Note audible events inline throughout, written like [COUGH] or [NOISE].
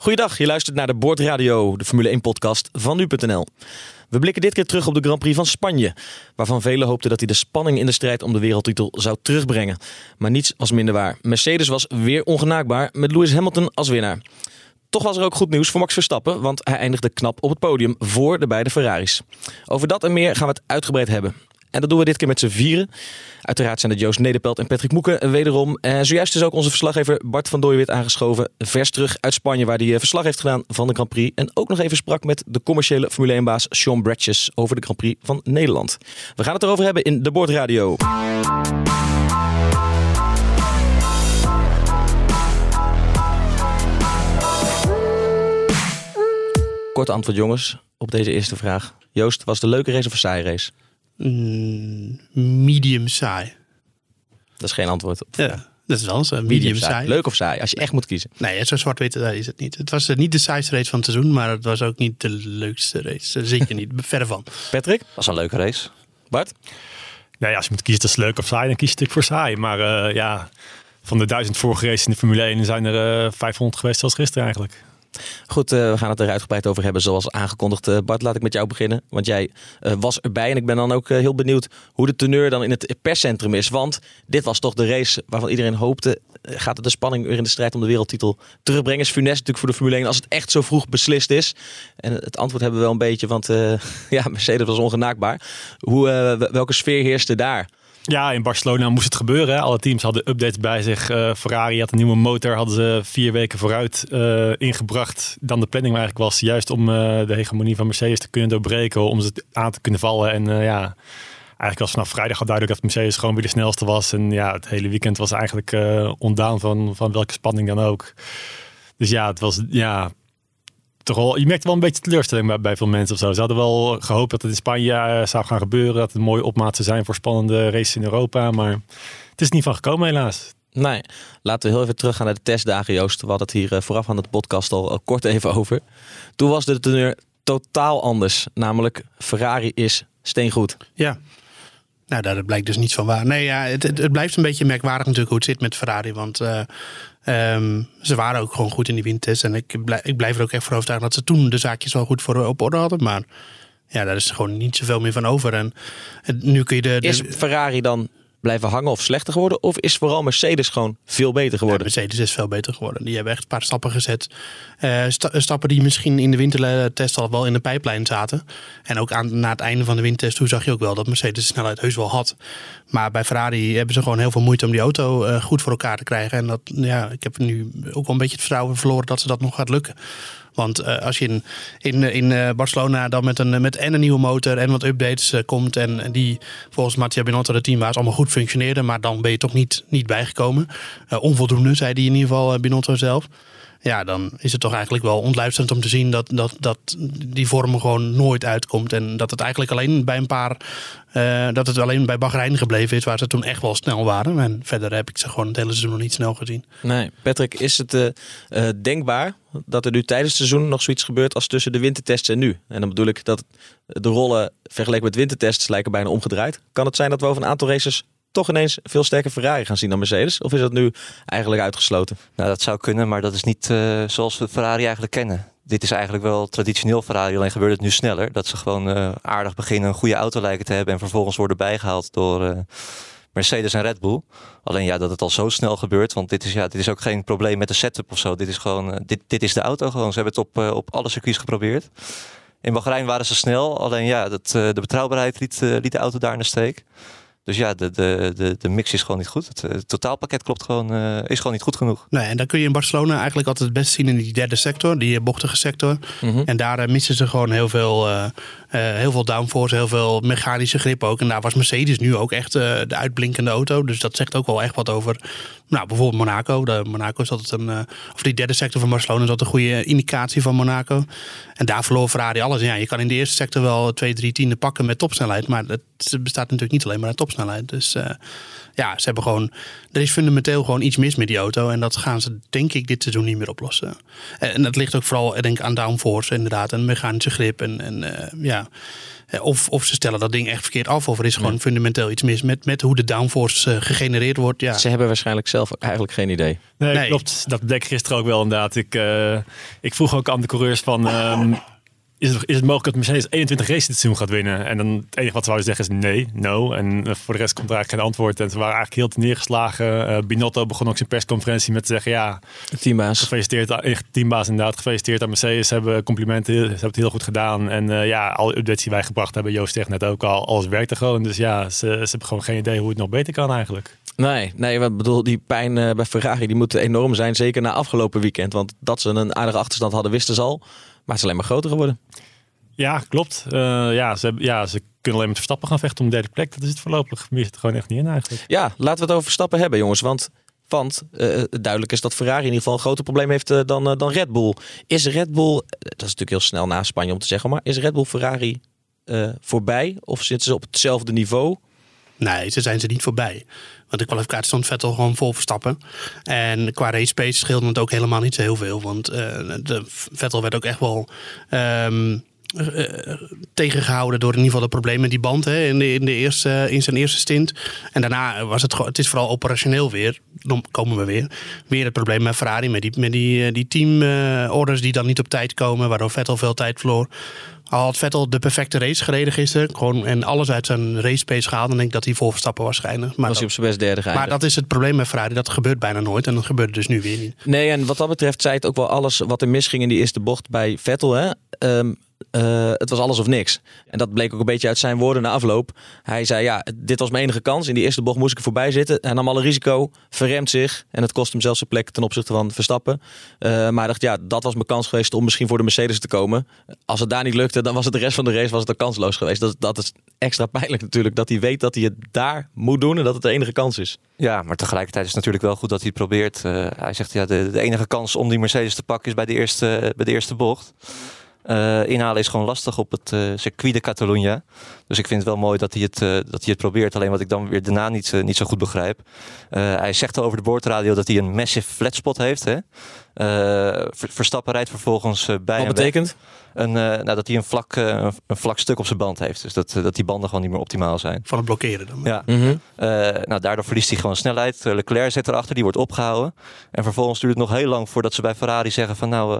Goeiedag, je luistert naar de Boordradio, de Formule 1-podcast van nu.nl. We blikken dit keer terug op de Grand Prix van Spanje, waarvan velen hoopten dat hij de spanning in de strijd om de wereldtitel zou terugbrengen. Maar niets was minder waar. Mercedes was weer ongenaakbaar met Lewis Hamilton als winnaar. Toch was er ook goed nieuws voor Max Verstappen, want hij eindigde knap op het podium voor de beide Ferraris. Over dat en meer gaan we het uitgebreid hebben. En dat doen we dit keer met z'n vieren. Uiteraard zijn het Joost Nederpelt en Patrick Moeken wederom. En zojuist is ook onze verslaggever Bart van Dooijwit aangeschoven. Vers terug uit Spanje, waar hij verslag heeft gedaan van de Grand Prix. En ook nog even sprak met de commerciële Formule 1-baas Sean Bratches over de Grand Prix van Nederland. We gaan het erover hebben in de Boordradio. Kort antwoord jongens op deze eerste vraag. Joost, was een leuke race of een saaie race? Mm, medium saai. Dat is geen antwoord. Ja, dat is wel een medium, saai. Leuk of saai, als je echt moet kiezen. Nee, zo zwart-wit eh, is het niet. Het was eh, niet de saaiste race van het seizoen, maar het was ook niet de leukste race. Daar zit je niet, [LAUGHS] verder van. Patrick? was een leuke race. Bart? Nou ja, als je moet kiezen tussen leuk of saai, dan kies je natuurlijk voor saai. Maar uh, ja, van de duizend vorige races in de Formule 1 zijn er uh, 500 geweest zoals gisteren eigenlijk. Goed, uh, we gaan het er uitgebreid over hebben zoals aangekondigd. Uh, Bart, laat ik met jou beginnen. Want jij uh, was erbij en ik ben dan ook heel benieuwd hoe de teneur dan in het perscentrum is. Want dit was toch de race waarvan iedereen hoopte. gaat het de spanning weer in de strijd om de wereldtitel terugbrengen? Is funest natuurlijk voor de Formule 1 als het echt zo vroeg beslist is. En het antwoord hebben we wel een beetje, want [LAUGHS] ja, Mercedes was ongenaakbaar. Hoe, welke sfeer heerste daar? Ja, in Barcelona moest het gebeuren. Alle teams hadden updates bij zich. Uh, Ferrari had een nieuwe motor, hadden ze vier weken vooruit uh, ingebracht dan de planning eigenlijk was. Juist om uh, de hegemonie van Mercedes te kunnen doorbreken, om ze aan te kunnen vallen. En ja, eigenlijk was vanaf vrijdag al duidelijk dat Mercedes gewoon weer de snelste was. En ja, het hele weekend was eigenlijk ontdaan van, van welke spanning dan ook. Dus ja, het was ja, toch wel, je merkte wel een beetje teleurstelling bij, bij veel mensen of zo. Ze hadden wel gehoopt dat het in Spanje uh, zou gaan gebeuren. Dat het een mooie opmaat zou zijn voor spannende races in Europa. Maar het is niet van gekomen helaas. Nee, laten we heel even teruggaan naar de testdagen, Joost. We hadden het hier uh, vooraf aan het podcast al, al kort even over. Toen was de teneur totaal anders. Namelijk, Ferrari is steengoed. Ja, nou, daar blijkt dus niets van waar. Nee, ja, het, het, blijft een beetje merkwaardig natuurlijk hoe het zit met Ferrari. Want uh, um, ze waren ook gewoon goed in die windtest. En ik blijf, ik blijf er ook echt voor overtuigd dat ze toen de zaakjes wel goed voor op orde hadden. Maar ja, daar is gewoon niet zoveel meer van over. En, en nu kun je de, de, Is Ferrari dan blijven hangen of slechter geworden? Of is vooral Mercedes gewoon veel beter geworden? Ja, Mercedes is veel beter geworden. Die hebben echt een paar stappen gezet. Uh, sta stappen die misschien in de wintertest al wel in de pijplijn zaten. En ook aan, na het einde van de windtest, toen zag je ook wel dat Mercedes de snelheid heus wel had. Maar bij Ferrari hebben ze gewoon heel veel moeite om die auto uh, goed voor elkaar te krijgen. En dat, ja, ik heb nu ook wel een beetje het vertrouwen verloren dat ze dat nog gaat lukken. Want uh, als je in, in, in uh, Barcelona dan met, een, met en een nieuwe motor en wat updates uh, komt. En, die volgens Mattia Binotto, de teambaas, allemaal goed functioneerden. Maar dan ben je toch niet, niet bijgekomen. onvoldoende, zei hij in ieder geval Binotto zelf. Ja, dan is het toch eigenlijk wel ontluisterend om te zien dat, dat, dat die vorm gewoon nooit uitkomt. En dat het eigenlijk alleen bij een paar. Uh, dat het alleen bij Bahrein gebleven is, waar ze toen echt wel snel waren. En verder heb ik ze gewoon het hele seizoen nog niet snel gezien. Nee, Patrick, is het uh, uh, denkbaar dat er nu tijdens het seizoen nog zoiets gebeurt als tussen de wintertests en nu? En dan bedoel ik dat de rollen vergeleken met wintertests lijken bijna omgedraaid. Kan het zijn dat we over een aantal races toch ineens veel sterker Ferrari gaan zien dan Mercedes? Of is dat nu eigenlijk uitgesloten? Nou, dat zou kunnen, maar dat is niet uh, zoals we Ferrari eigenlijk kennen. Dit is eigenlijk wel traditioneel Ferrari, alleen gebeurt het nu sneller. Dat ze gewoon uh, aardig beginnen een goede auto lijken te hebben en vervolgens worden bijgehaald door uh, Mercedes en Red Bull. Alleen ja, dat het al zo snel gebeurt, want dit is, ja, dit is ook geen probleem met de setup of zo. Dit is gewoon, dit, dit is de auto gewoon. Ze hebben het op, op alle circuits geprobeerd. In Bahrein waren ze snel, alleen ja, dat, de betrouwbaarheid liet, liet de auto daar in de steek. Dus ja, de, de, de, de mix is gewoon niet goed. Het, het totaalpakket klopt gewoon, uh, is gewoon niet goed genoeg. Nee, en dan kun je in Barcelona eigenlijk altijd het best zien in die derde sector, die bochtige sector. Mm -hmm. En daar uh, missen ze gewoon heel veel, uh, heel veel downforce, heel veel mechanische grip ook. En daar was Mercedes nu ook echt de uitblinkende auto. Dus dat zegt ook wel echt wat over, nou bijvoorbeeld Monaco. Monaco is altijd een, of die derde sector van Barcelona is altijd een goede indicatie van Monaco. En daar verloor Ferrari alles. Ja, je kan in de eerste sector wel twee, drie tienden pakken met topsnelheid, maar het bestaat natuurlijk niet alleen maar uit topsnelheid. Dus ja, ze hebben gewoon. Er is fundamenteel gewoon iets mis met die auto. En dat gaan ze, denk ik, dit seizoen niet meer oplossen. En dat ligt ook vooral denk ik, aan downforce, inderdaad. En mechanische grip. En, en uh, ja. Of, of ze stellen dat ding echt verkeerd af. Of er is gewoon fundamenteel iets mis met, met hoe de downforce uh, gegenereerd wordt. Ja. Ze hebben waarschijnlijk zelf eigenlijk geen idee. Nee, nee. klopt. Dat bleek gisteren ook wel inderdaad. Ik, uh, ik vroeg ook aan de coureurs van... Um, [LAUGHS] is het, is het mogelijk dat Mercedes 21 races dit seizoen gaat winnen? En dan het enige wat ze zouden zeggen is nee, no. En uh, voor de rest komt er eigenlijk geen antwoord. En ze waren eigenlijk heel neergeslagen. Uh, Binotto begon ook zijn persconferentie met te zeggen, ja... Teambaas. Gefeliciteerd, teambaas inderdaad. Gefeliciteerd aan Mercedes. Ze hebben complimenten, ze hebben het heel goed gedaan. En uh, ja, alle updates die wij gebracht hebben, Joost zegt net ook al, alles werkte gewoon. Dus ja, ze, ze hebben gewoon geen idee hoe het nog beter kan eigenlijk. Nee, nee, wat bedoel, die pijn bij Ferrari die moet enorm zijn. Zeker na afgelopen weekend. Want dat ze een aardige achterstand hadden, wisten ze al. Maar het is alleen maar groter geworden. Ja, klopt. Uh, ja, ze, ja, ze kunnen alleen met Verstappen gaan vechten om de derde plek. Dat is het voorlopig. Meer zit er gewoon echt niet in eigenlijk. Ja, laten we het over Verstappen hebben, jongens. Want, want uh, duidelijk is dat Ferrari in ieder geval een groter probleem heeft uh, dan, dan Red Bull. Is Red Bull, dat is natuurlijk heel snel na Spanje om te zeggen, maar is Red Bull Ferrari voorbij? Of zitten ze op hetzelfde niveau? Nee, ze zijn ze niet voorbij. Want de kwalificatie stond Vettel gewoon vol verstappen. En qua race pace scheelde het ook helemaal niet zo heel veel. Want uh, de Vettel werd ook echt wel um, uh, tegengehouden door in ieder geval de problemen met die band hè, in, de, in, de eerste, in zijn eerste stint. En daarna was het, het is vooral operationeel weer. Dan komen we weer. Weer het probleem met Ferrari, met die, met die, die teamorders die dan niet op tijd komen, waardoor Vettel veel tijd verloor. Al had Vettel de perfecte race gereden gisteren gewoon, en alles uit zijn race pace gehaald, dan denk ik dat hij voor Verstappen waarschijnlijk. Maar was hij op zijn best derde geëindigd. Maar dat is het probleem met Ferrari, dat gebeurt bijna nooit en dat gebeurt dus nu weer niet. Nee, en wat dat betreft zei het ook wel alles wat er misging in die eerste bocht bij Vettel. Hè? Um, uh, het was alles of niks. En dat bleek ook een beetje uit zijn woorden na afloop. Hij zei, ja, dit was mijn enige kans. In die eerste bocht moest ik er voorbij zitten. Hij nam alle risico, verremt zich. En het kost hem zelfs zijn plek ten opzichte van Verstappen. Uh, maar hij dacht, ja, dat was mijn kans geweest om misschien voor de Mercedes te komen. Als het daar niet lukte, dan was het de rest van de race was het kansloos geweest. Dat, dat is extra pijnlijk natuurlijk. Dat hij weet dat hij het daar moet doen en dat het de enige kans is. Ja, maar tegelijkertijd is het natuurlijk wel goed dat hij het probeert. Uh, hij zegt, ja, de, de enige kans om die Mercedes te pakken is bij de eerste, bij de eerste bocht. Uh, inhalen is gewoon lastig op het uh, circuit de Catalunya. Dus ik vind het wel mooi dat hij het, uh, dat hij het probeert. Alleen wat ik dan weer daarna niet, niet zo goed begrijp. hij zegt over de boordradio dat hij een massive flatspot heeft. Hè? Verstappen rijdt vervolgens bij Wat betekent? Een, nou, dat hij een vlak, een vlak stuk op zijn band heeft. Dus dat, dat die banden gewoon niet meer optimaal zijn. Van het blokkeren dan? Ja. Mm -hmm. nou, daardoor verliest hij gewoon snelheid. Leclerc zit erachter, die wordt opgehouden. En vervolgens duurt het nog heel lang voordat ze bij Ferrari zeggen van nou,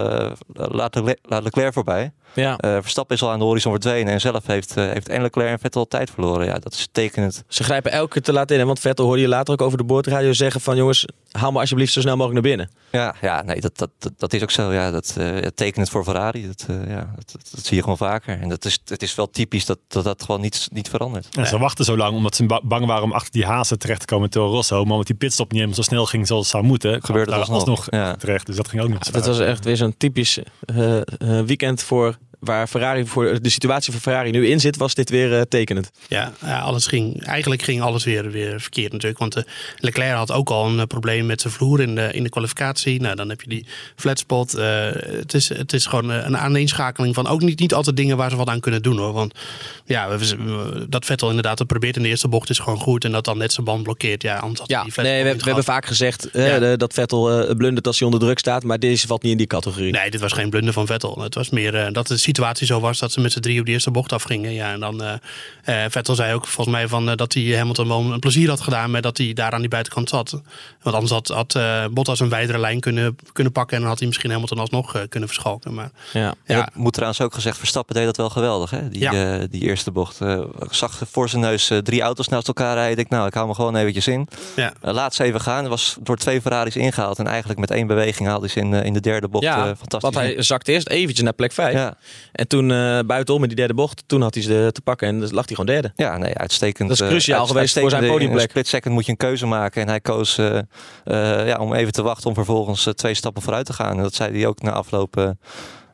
laat, Le laat Leclerc voorbij. Ja. Uh, Verstappen is al aan de horizon verdwenen en zelf heeft, uh, heeft en Leclerc en Vettel tijd verloren. Ja, dat is tekenend. Ze grijpen elke keer te laat in. Want Vettel hoorde je later ook over de boordradio zeggen van jongens, haal me alsjeblieft zo snel mogelijk naar binnen. Ja, ja nee, dat, dat, dat, dat is ook zo. Ja, dat uh, tekenend voor Ferrari. Dat, ja, dat, dat, zie je gewoon vaker. En dat is, het is wel typisch dat dat, dat gewoon niet, niet verandert. Ja, ze wachten zo lang omdat ze bang waren om achter die hazen terecht te komen Toro Rosso. Maar omdat die pitstop niet helemaal zo snel ging zoals het zou moeten, gebeurde dat alsnog. alsnog ja. terecht. Dus dat ging ook niet. Ja, dat was echt weer zo'n typisch weekend voor waar Ferrari voor de situatie van Ferrari nu in zit, was dit weer uh, tekenend. Ja, ja, alles ging, eigenlijk ging alles weer, weer verkeerd natuurlijk. Want uh, Leclerc had ook al een uh, probleem met zijn vloer in de, in de kwalificatie. Nou, dan heb je die flatspot. het, is, het is gewoon een aaneenschakeling van ook niet, niet altijd dingen waar ze wat aan kunnen doen hoor. Want ja, dat Vettel inderdaad het probeert in de eerste bocht is gewoon goed. En dat dan net zijn band blokkeert. Ja, anders ja, die nee, we, we hebben vaak gezegd ja. dat Vettel blundert als hij onder druk staat. Maar deze valt niet in die categorie. Nee, dit was geen blunder van Vettel. Het was meer dat is situatie zo was dat ze met z'n drie op de eerste bocht afgingen. Ja, en dan uh, uh, Vettel zei ook volgens mij van, uh, dat hij Hamilton wel een plezier had gedaan met dat hij daar aan die buitenkant zat. Want anders had, had Bottas een wijdere lijn kunnen, kunnen pakken en dan had hij misschien Hamilton alsnog kunnen verschalken. Maar, ja. ja. moet trouwens ook gezegd, Verstappen deed dat wel geweldig, hè? Die, ja. die eerste bocht. ik zag voor zijn neus drie auto's naast elkaar rijden. Ik nou, ik hou me gewoon eventjes in. Ja. laat ze even gaan. Er was door twee Ferraris ingehaald en eigenlijk met één beweging haalde hij ze in, in de derde bocht. Ja, fantastisch. Want hij zakte eerst eventjes naar plek 5. Ja. En toen uh, buitenom in die derde bocht, toen had hij ze te pakken en dus lag hij gewoon derde. Ja, nee, uitstekend. Dat is cruciaal uh, geweest voor zijn podiumplek. In split second moet je een keuze maken en hij koos uh, ja, om even te wachten om vervolgens twee stappen vooruit te gaan. En dat zei hij ook na afloop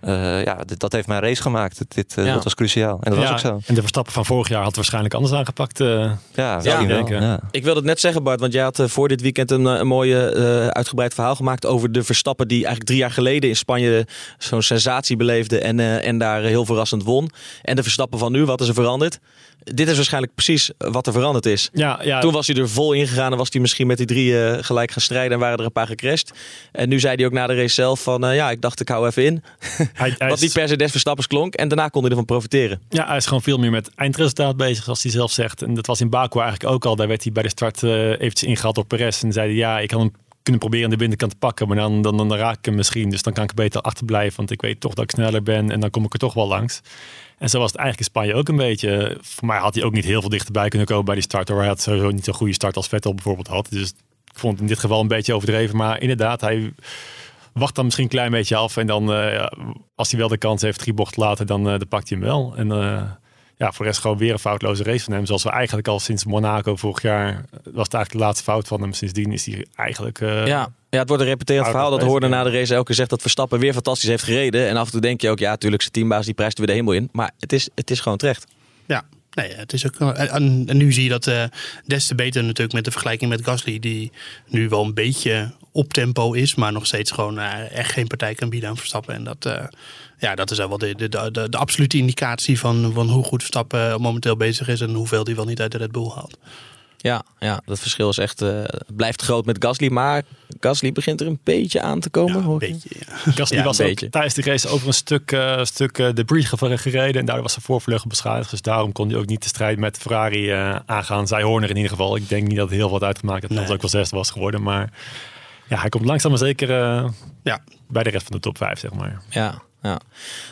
eh, ja, dit, dat heeft mijn race gemaakt. Dit, uh, Ja. Dat was cruciaal. En dat was ook zo. En de Verstappen van vorig jaar had waarschijnlijk anders aangepakt. eh. Ja, Ja. misschien wel. Denken. Ja. Ik wilde het net zeggen, Bart, want jij had eh, voor dit weekend een, eh, een mooie eh, uitgebreid verhaal gemaakt over de Verstappen die eigenlijk drie jaar geleden in Spanje zo'n sensatie beleefde en, eh, en daar heel verrassend won. En de Verstappen van nu, wat is er veranderd? Dit is waarschijnlijk precies wat er veranderd is. ja, ja, Toen was hij er vol in gegaan en was hij misschien met die drie eh, gelijk gaan strijden en waren er een paar gecrashed. En nu zei hij ook na de race zelf van, eh, ja, ik dacht ik hou even in. [LAUGHS] hij, hij Wat is, niet per se des Verstappers klonk. En daarna kon hij ervan profiteren. ja, hij is gewoon veel meer met eindresultaat bezig, zoals hij zelf zegt. En dat was in Baku eigenlijk ook al. Daar werd hij bij de start eh eventjes ingehaald door Perez. En zei hij, ja, ik had hem kunnen proberen de binnenkant te pakken. Maar dan, dan, dan raak ik hem misschien. Dus dan kan ik er beter achterblijven. Want ik weet toch dat ik sneller ben. En dan kom ik er toch wel langs. En zo was het eigenlijk in Spanje ook een beetje. Voor mij had hij ook niet heel veel dichterbij kunnen komen bij die start. Hoor. Hij had sowieso niet zo'n goede start als Vettel bijvoorbeeld had. Dus ik vond het in dit geval een beetje overdreven. Maar inderdaad, hij wacht dan misschien een klein beetje af. En dan, eh, als hij wel de kans heeft, drie bochten later, dan, eh, dan pakt hij hem wel. En eh, ja, voor de rest gewoon weer een foutloze race van hem. Zoals we eigenlijk al sinds Monaco vorig jaar, eh, was het eigenlijk de laatste fout van hem. Sindsdien is hij eigenlijk... eh, Ja. ja, het wordt een repeterend verhaal. Dat hoorde na de race elke keer zegt dat Verstappen weer fantastisch heeft gereden. En af en toe denk je ook, ja, natuurlijk zijn teambaas die prijst weer de hemel in. Maar het is, het is gewoon terecht. Ja, nee, het is ook. En, nu zie je dat eh, des te beter natuurlijk met de vergelijking met Gasly, die nu wel een beetje op tempo is, maar nog steeds gewoon eh, echt geen partij kan bieden aan Verstappen. En dat, eh, ja, dat is wel de, de, de, de absolute indicatie van, van hoe goed Verstappen momenteel bezig is en hoeveel hij wel niet uit de Red Bull haalt. Ja, ja dat verschil is echt, eh, blijft groot met Gasly. Maar Gasly begint er een beetje aan te komen. Ja, hoor beetje. Ja. [LAUGHS] Gasly Ja, was een ook beetje. tijdens de race over een stuk, eh stuk eh, debris ge- gereden. En daardoor was zijn voorvleugel beschadigd. Dus daarom kon hij ook niet de strijd met Ferrari eh, aangaan. Zij Horner in ieder geval. Ik denk niet dat het heel wat uitgemaakt heeft. Dat Nee. het ook wel zesde was geworden. Maar ja, hij komt langzaam maar zeker eh, Ja. bij de rest van de top 5, zeg maar. Ja, ja.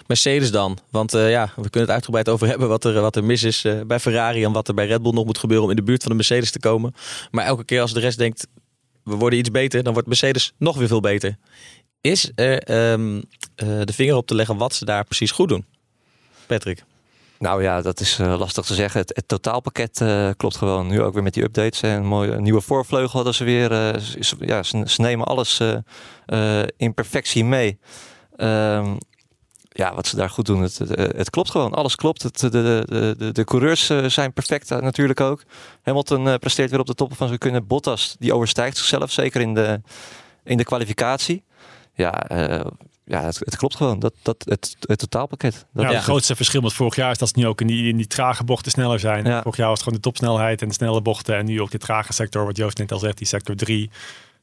Mercedes dan. Want eh, ja, we kunnen het uitgebreid over hebben wat er, wat er mis is eh, bij Ferrari. En wat er bij Red Bull nog moet gebeuren om in de buurt van de Mercedes te komen. Maar elke keer als de rest denkt, we worden iets beter, dan wordt Mercedes nog weer veel beter. Is er ehm, eh, de vinger op te leggen wat ze daar precies goed doen? Patrick. Nou ja, dat is lastig te zeggen. Het, totaalpakket klopt gewoon. Nu ook weer met die updates. hè. Een mooie nieuwe voorvleugel hadden ze weer. ja, ze, nemen alles in perfectie mee. Ehm, ja, wat ze daar goed doen, het, het, het klopt gewoon. Alles klopt. Het, de, de, de, de coureurs eh, zijn perfect eh, natuurlijk ook. Hamilton eh, presteert weer op de top van zijn kunnen. Bottas, die overstijgt zichzelf, zeker in de, in de kwalificatie. Ja, eh, ja het, het klopt gewoon. Dat, dat, het, het totaalpakket. Dat Ja, Ja. Het grootste verschil met vorig jaar is dat ze nu ook in die, in die trage bochten sneller zijn. Ja. Vorig jaar was het gewoon de topsnelheid en de snelle bochten. En nu op die trage sector, wat Joost net al zegt, die sector 3,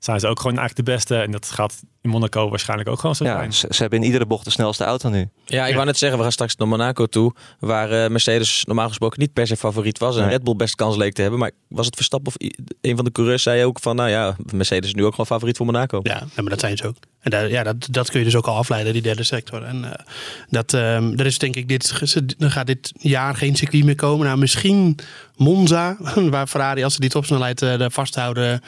zijn ze ook gewoon eigenlijk de beste. En dat gaat in Monaco waarschijnlijk ook gewoon zo Ja, zijn. ze, ze hebben in iedere bocht de snelste auto nu. Ja, ik Ja. wou net zeggen, we gaan straks naar Monaco toe. Waar eh, Mercedes normaal gesproken niet per se favoriet was. En Nee. Red Bull best kans leek te hebben. Maar was het Verstappen of een van de coureurs zei ook van... Nou ja, Mercedes is nu ook gewoon favoriet voor Monaco. Ja, maar dat zijn ze ook. En daar, ja, dat, dat kun je dus ook al afleiden, die derde sector. En eh, dat, ehm er is denk ik, dit, er gaat dit jaar geen circuit meer komen. Nou, misschien Monza, [LAUGHS] waar Ferrari, als ze die topsnelheid eh, daar vasthouden,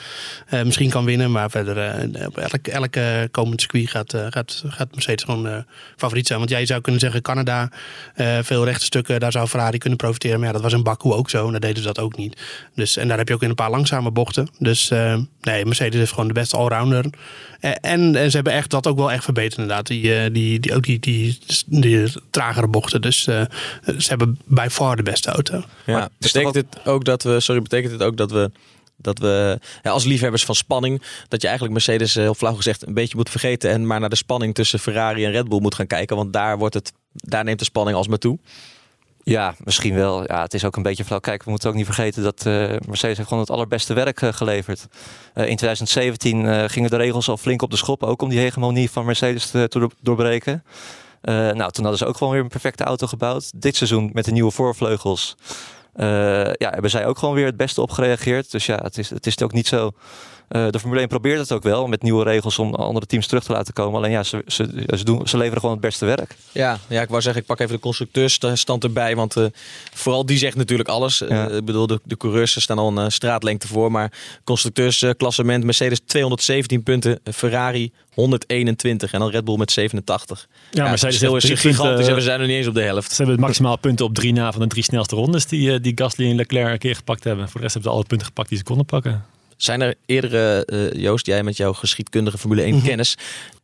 eh, misschien kan winnen. Maar verder, eh, op elk, elke komend circuit gaat, eh, gaat, gaat Mercedes gewoon eh, favoriet zijn. Want jij zou kunnen zeggen, Canada, eh, veel rechte stukken, daar zou Ferrari kunnen profiteren. Maar ja, dat was in Baku ook zo en daar deden ze dat ook niet. Dus, en daar heb je ook in een paar langzame bochten. Dus eh, nee, Mercedes is gewoon de beste allrounder. En, en ze hebben echt dat ook wel echt verbeterd inderdaad. Die, die, die, ook die, die, die tragere bochten. Dus eh, ze hebben bij far de beste auto. Ja, betekent dit ook dat we, sorry, betekent dit ook dat we, dat we ja, als liefhebbers van spanning, dat je eigenlijk Mercedes, eh, heel flauw gezegd, een beetje moet vergeten en maar naar de spanning tussen Ferrari en Red Bull moet gaan kijken, want daar wordt het, daar neemt de spanning alsmaar toe. Ja, misschien wel. Ja, het is ook een beetje flauw. Kijk, we moeten ook niet vergeten dat eh, Mercedes heeft gewoon het allerbeste werk eh, geleverd. Eh, in 2017 eh, gingen de regels al flink op de schop, ook om die hegemonie van Mercedes te, te door- doorbreken. Nou, toen hadden ze ook gewoon weer een perfecte auto gebouwd. Dit seizoen met de nieuwe voorvleugels. Eh, ja, hebben zij ook gewoon weer het beste op gereageerd. Dus ja, het is, het is ook niet zo. Eh, de Formule 1 probeert het ook wel met nieuwe regels om andere teams terug te laten komen. Alleen ja, ze, ze, ze, doen, ze leveren gewoon het beste werk. Ja, ja, ik wou zeggen, ik pak even de constructeursstand erbij. Want eh, vooral die zegt natuurlijk alles. Eh, ik bedoel, de, de coureurs staan al een straatlengte voor. Maar constructeursklassement, Mercedes 217 punten, Ferrari 121 en dan Red Bull met 87. Ja, Ja, het verschil is gigantisch en we zijn nog niet eens op de helft. Ze hebben het maximaal punten op drie na van de drie snelste rondes die, die Gasly en Leclerc een keer gepakt hebben. Voor de rest hebben ze alle punten gepakt die ze konden pakken. Zijn er eerdere, eh, Joost, jij met jouw geschiedkundige Formule 1 kennis,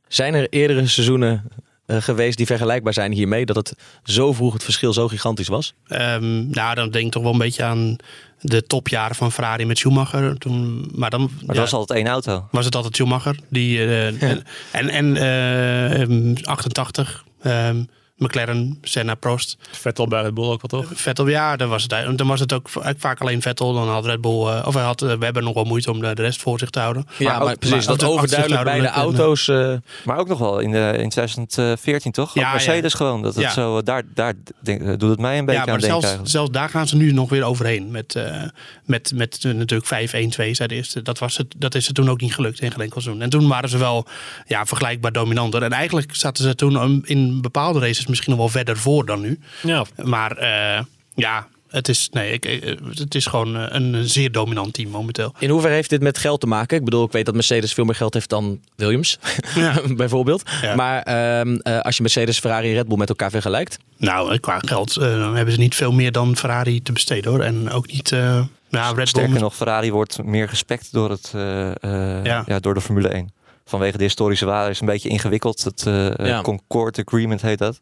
zijn er eerdere seizoenen eh, geweest die vergelijkbaar zijn hiermee? Dat het zo vroeg het verschil zo gigantisch was? Ehm, nou, dan denk ik toch wel een beetje aan de topjaren van Ferrari met Schumacher. Toen, maar dan Maar ja, dat was altijd één auto. was het altijd Schumacher. Die, eh, En, en, en eh, ehm, 88, ehm, McLaren, Senna, Prost. Vettel bij Red Bull ook wel toch? Vettel, ja, dan was het, dan was het ook va- vaak alleen Vettel. Dan had Red Bull, eh, of hij had, eh, we hebben nog wel moeite om de, de rest voor zich te houden. Ja, maar, ook- precies. maar dat overduidelijk bij de auto's. eh, Maar ook nog wel in, de, in 2014 toch? Ook Ja, ja. Mercedes gewoon. Dat het Ja. zo, daar, daar denk, doet het mij een beetje Ja, aan maar denken zelfs, zelfs daar gaan ze nu nog weer overheen. Met, eh, met, met eh, natuurlijk 5-1-2 zei de eerste. Dat, was het, dat is het toen ook niet gelukt in geen enkel seizoen. En toen waren ze wel ja, vergelijkbaar dominanter. En eigenlijk zaten ze toen in bepaalde races misschien nog wel verder voor dan nu. Ja, Maar eh, ja, het is, nee, ik, eh, het is gewoon eh, een zeer dominant team momenteel. in hoeverre heeft dit met geld te maken? Ik bedoel, ik weet dat Mercedes veel meer geld heeft dan Williams, [LAUGHS] Ja. bijvoorbeeld. Ja. Maar ehm, eh, als je Mercedes, Ferrari en Red Bull met elkaar vergelijkt. Nou, qua geld eh, hebben ze niet veel meer dan Ferrari te besteden hoor. En ook niet. eh nou, Red Bull. Sterker nog, Ferrari wordt meer gespekt door, het, eh, eh, Ja. ja. door de Formule 1. Vanwege de historische waarde is een beetje ingewikkeld. Het Ja. Concord Agreement heet dat.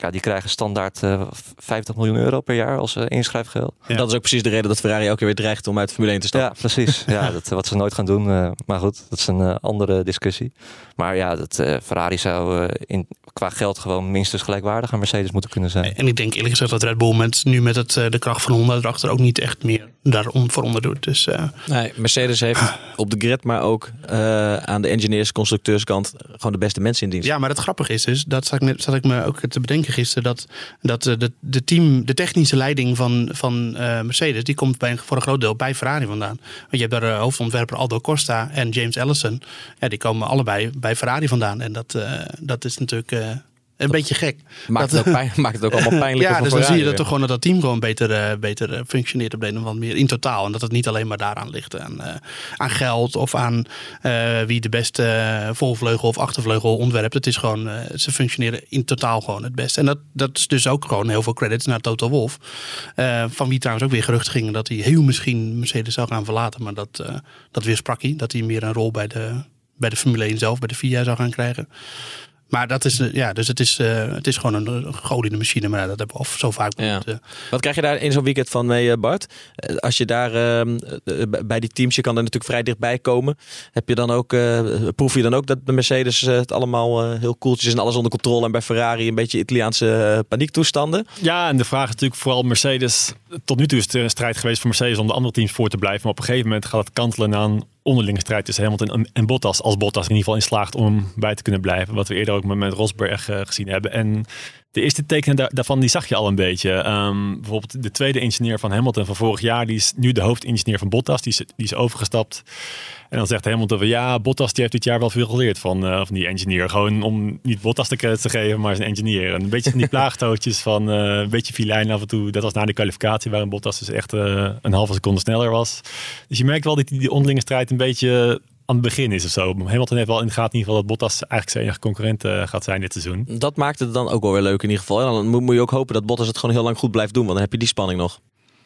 Ja, die krijgen standaard eh, 50 miljoen euro per jaar als eh, inschrijfgeld. Ja. Dat is ook precies de reden dat Ferrari elke keer weer dreigt om uit de Formule 1 te stappen. Ja, precies. ja, dat, wat ze nooit gaan doen. eh, maar goed, dat is een andere discussie. Maar ja, dat, eh, Ferrari zou in, qua geld gewoon minstens gelijkwaardig aan Mercedes moeten kunnen zijn. En ik denk eerlijk gezegd dat Red Bull met, nu met het, eh, de kracht van Honda erachter ook niet echt meer daarom voor onder doet. Dus eh, Nee, Mercedes heeft op de grid, maar ook eh, aan de engineers, constructeurskant gewoon de beste mensen in dienst. ja, maar het grappige is dus, dat zat ik, zat ik me ook te bedenken gisteren, dat, dat eh, de, de, team, de technische leiding van, van eh, Mercedes, die komt bij, voor een groot deel bij Ferrari vandaan. Want je hebt daar eh, hoofdontwerper Aldo Costa en James Allison. Ja, die komen allebei bij Ferrari vandaan. En dat, dat is natuurlijk een beetje gek. Maakt, Dat- het ook pijn, maakt het ook allemaal [LAUGHS] pijnlijker Ja, dus dan zie je dat toch gewoon dat dat team gewoon beter, eh, beter eh, functioneert op de een of andere manier in totaal. En dat het niet alleen maar daaraan ligt aan, eh, aan geld of aan wie de beste voorvleugel of achtervleugel ontwerpt. Het is gewoon, ze functioneren in totaal gewoon het beste. En dat, dat is dus ook gewoon heel veel credits naar Toto Wolf. Van wie trouwens ook weer geruchten gingen dat hij heel misschien Mercedes zou gaan verlaten. Maar dat, dat weer sprak hij. Dat hij meer een rol bij de, bij de Formule 1 zelf, bij de FIA zou gaan krijgen. Maar dat is, eh, ja, dus het is, eh, het is gewoon een, goal in de machine. Maar dat hebben we al zo vaak Ja. eh. Wat krijg je daar in zo'n weekend van mee, Bart? Als je daar ehm, eh, bij die teams, je kan er natuurlijk vrij dichtbij komen. Heb je dan ook, eh, proef je dan ook dat bij Mercedes het allemaal eh, heel koeltjes is en alles onder controle en bij Ferrari een beetje Italiaanse paniektoestanden? Ja, en de vraag is natuurlijk vooral Mercedes. Tot nu toe is het een strijd geweest voor Mercedes om de andere teams voor te blijven. Maar op een gegeven moment gaat het kantelen naar een onderlinge strijd tussen Hamilton en, Bottas. Als Bottas in ieder geval in slaagt om bij te kunnen blijven. Wat we eerder ook met, met Rosberg eh, gezien hebben. En de eerste tekenen daar- daarvan die zag je al een beetje. Ehm, bijvoorbeeld de tweede ingenieur van Hamilton van vorig jaar. Die is nu de hoofdingenieur van Bottas. Die is, die is overgestapt. En dan zegt Hamilton van ja, Bottas die heeft dit jaar wel veel geleerd van, eh, van die engineer. Gewoon om niet Bottas de credits te geven, maar zijn engineer. En een beetje van die [LAUGHS] plaagtootjes van eh, een beetje filijn af en toe. Dat was na de kwalificatie waarin Bottas dus echt eh, een halve seconde sneller was. Dus je merkt wel dat die onderlinge strijd een beetje aan het begin is of zo. Hamilton heeft wel in de gaten in ieder geval dat Bottas eigenlijk zijn enige concurrent eh, gaat zijn dit seizoen. Dat maakt het dan ook wel weer leuk in ieder geval. En dan moet, moet je ook hopen dat Bottas het gewoon heel lang goed blijft doen, want dan heb je die spanning nog.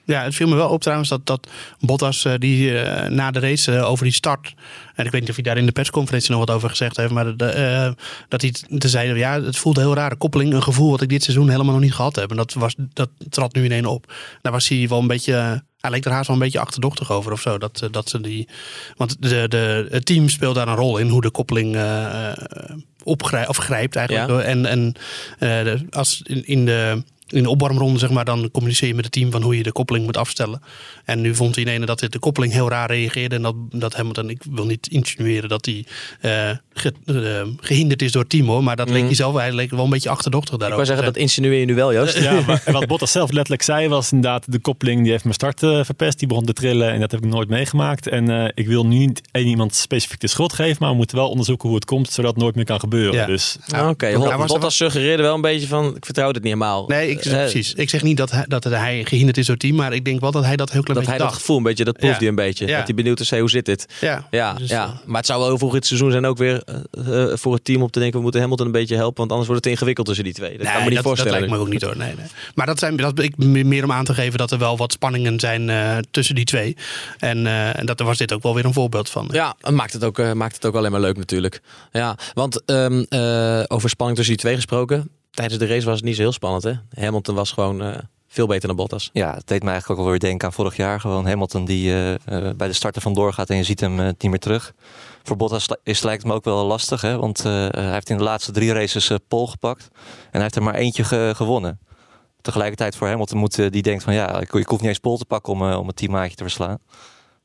Ja, het viel me wel op trouwens dat, dat Bottas eh, die eh, na de race over die start. En ik weet niet of hij daar in de persconferentie nog wat over gezegd heeft. Maar de, eh, dat hij te zei, ja, het voelde heel rare koppeling. Een gevoel wat ik dit seizoen helemaal nog niet gehad heb. En dat, was, dat trad nu ineens op. Daar was hij wel een beetje. Hij leek er haast wel een beetje achterdochtig over of zo. Dat, eh, dat ze die, want de, de, het team speelt daar een rol in. Hoe de koppeling eh, eh, opgrijpt, of grijpt eigenlijk. Ja. En, en de- als in, in de in de opwarmronde, zeg maar, dan communiceer je met het team van hoe je de koppeling moet afstellen. En nu vond hij ineens dat de koppeling heel raar reageerde. En dat, dat Hamilton, ik wil niet insinueren dat hij ge- eh, gehinderd is door hoor. Maar dat leek hij zelf, hij leek wel een beetje achterdochtig Ik daarover. wou zeggen, dat insinueer je nu wel, Joost. Ja, maar [LAUGHS] wat Bottas zelf letterlijk zei was inderdaad de koppeling die heeft mijn start eh, verpest. Die begon te trillen en dat heb ik nooit meegemaakt. En eh, ik wil nu niet één iemand specifiek de schuld geven, maar we moeten wel onderzoeken hoe het komt, zodat het nooit meer kan gebeuren. Ja. Dus Ah, Oké, Ja, Bottas er suggereerde wel een beetje van, ik vertrouw dit niet helemaal. Nee, ik, precies. Ik zeg niet dat hij, dat hij gehinderd is door team. Maar ik denk wel dat hij dat heel klein Dat hij beetje dat dacht. gevoel een beetje, dat proeft Ja. hij een beetje. Ja. Dat hij benieuwd is, hey, hoe zit dit? Ja, Ja, dus, ja. maar het zou wel heel vroeg in het seizoen zijn ook weer uh, voor het team om te denken... we moeten Hamilton een beetje helpen, want anders wordt het ingewikkeld tussen die twee. Dat kan me niet dat, voorstellen. Dat lijkt me ook niet hoor. Nee, nee. Maar dat zijn dat ik meer om aan te geven dat er wel wat spanningen zijn uh, tussen die twee. En, en dat was dit ook wel weer een voorbeeld van. Ja, maakt het ook, maakt het ook alleen maar leuk natuurlijk. Ja, want um, over spanning tussen die twee gesproken tijdens de race was het niet zo heel spannend. Hè? Hamilton was gewoon uh, veel beter dan Bottas. Ja, het deed me eigenlijk ook wel weer denken aan vorig jaar. Gewoon Hamilton die uh, uh, bij de starter vandoor gaat en je ziet hem niet meer terug. Voor Bottas is, lijkt het me ook wel lastig. Hè? Want hij heeft in de laatste drie races pole gepakt. En hij heeft er maar eentje ge gewonnen. Tegelijkertijd voor Hamilton moet die denkt van ja, ik, ik hoef niet eens pole te pakken om, om het teammaatje te verslaan.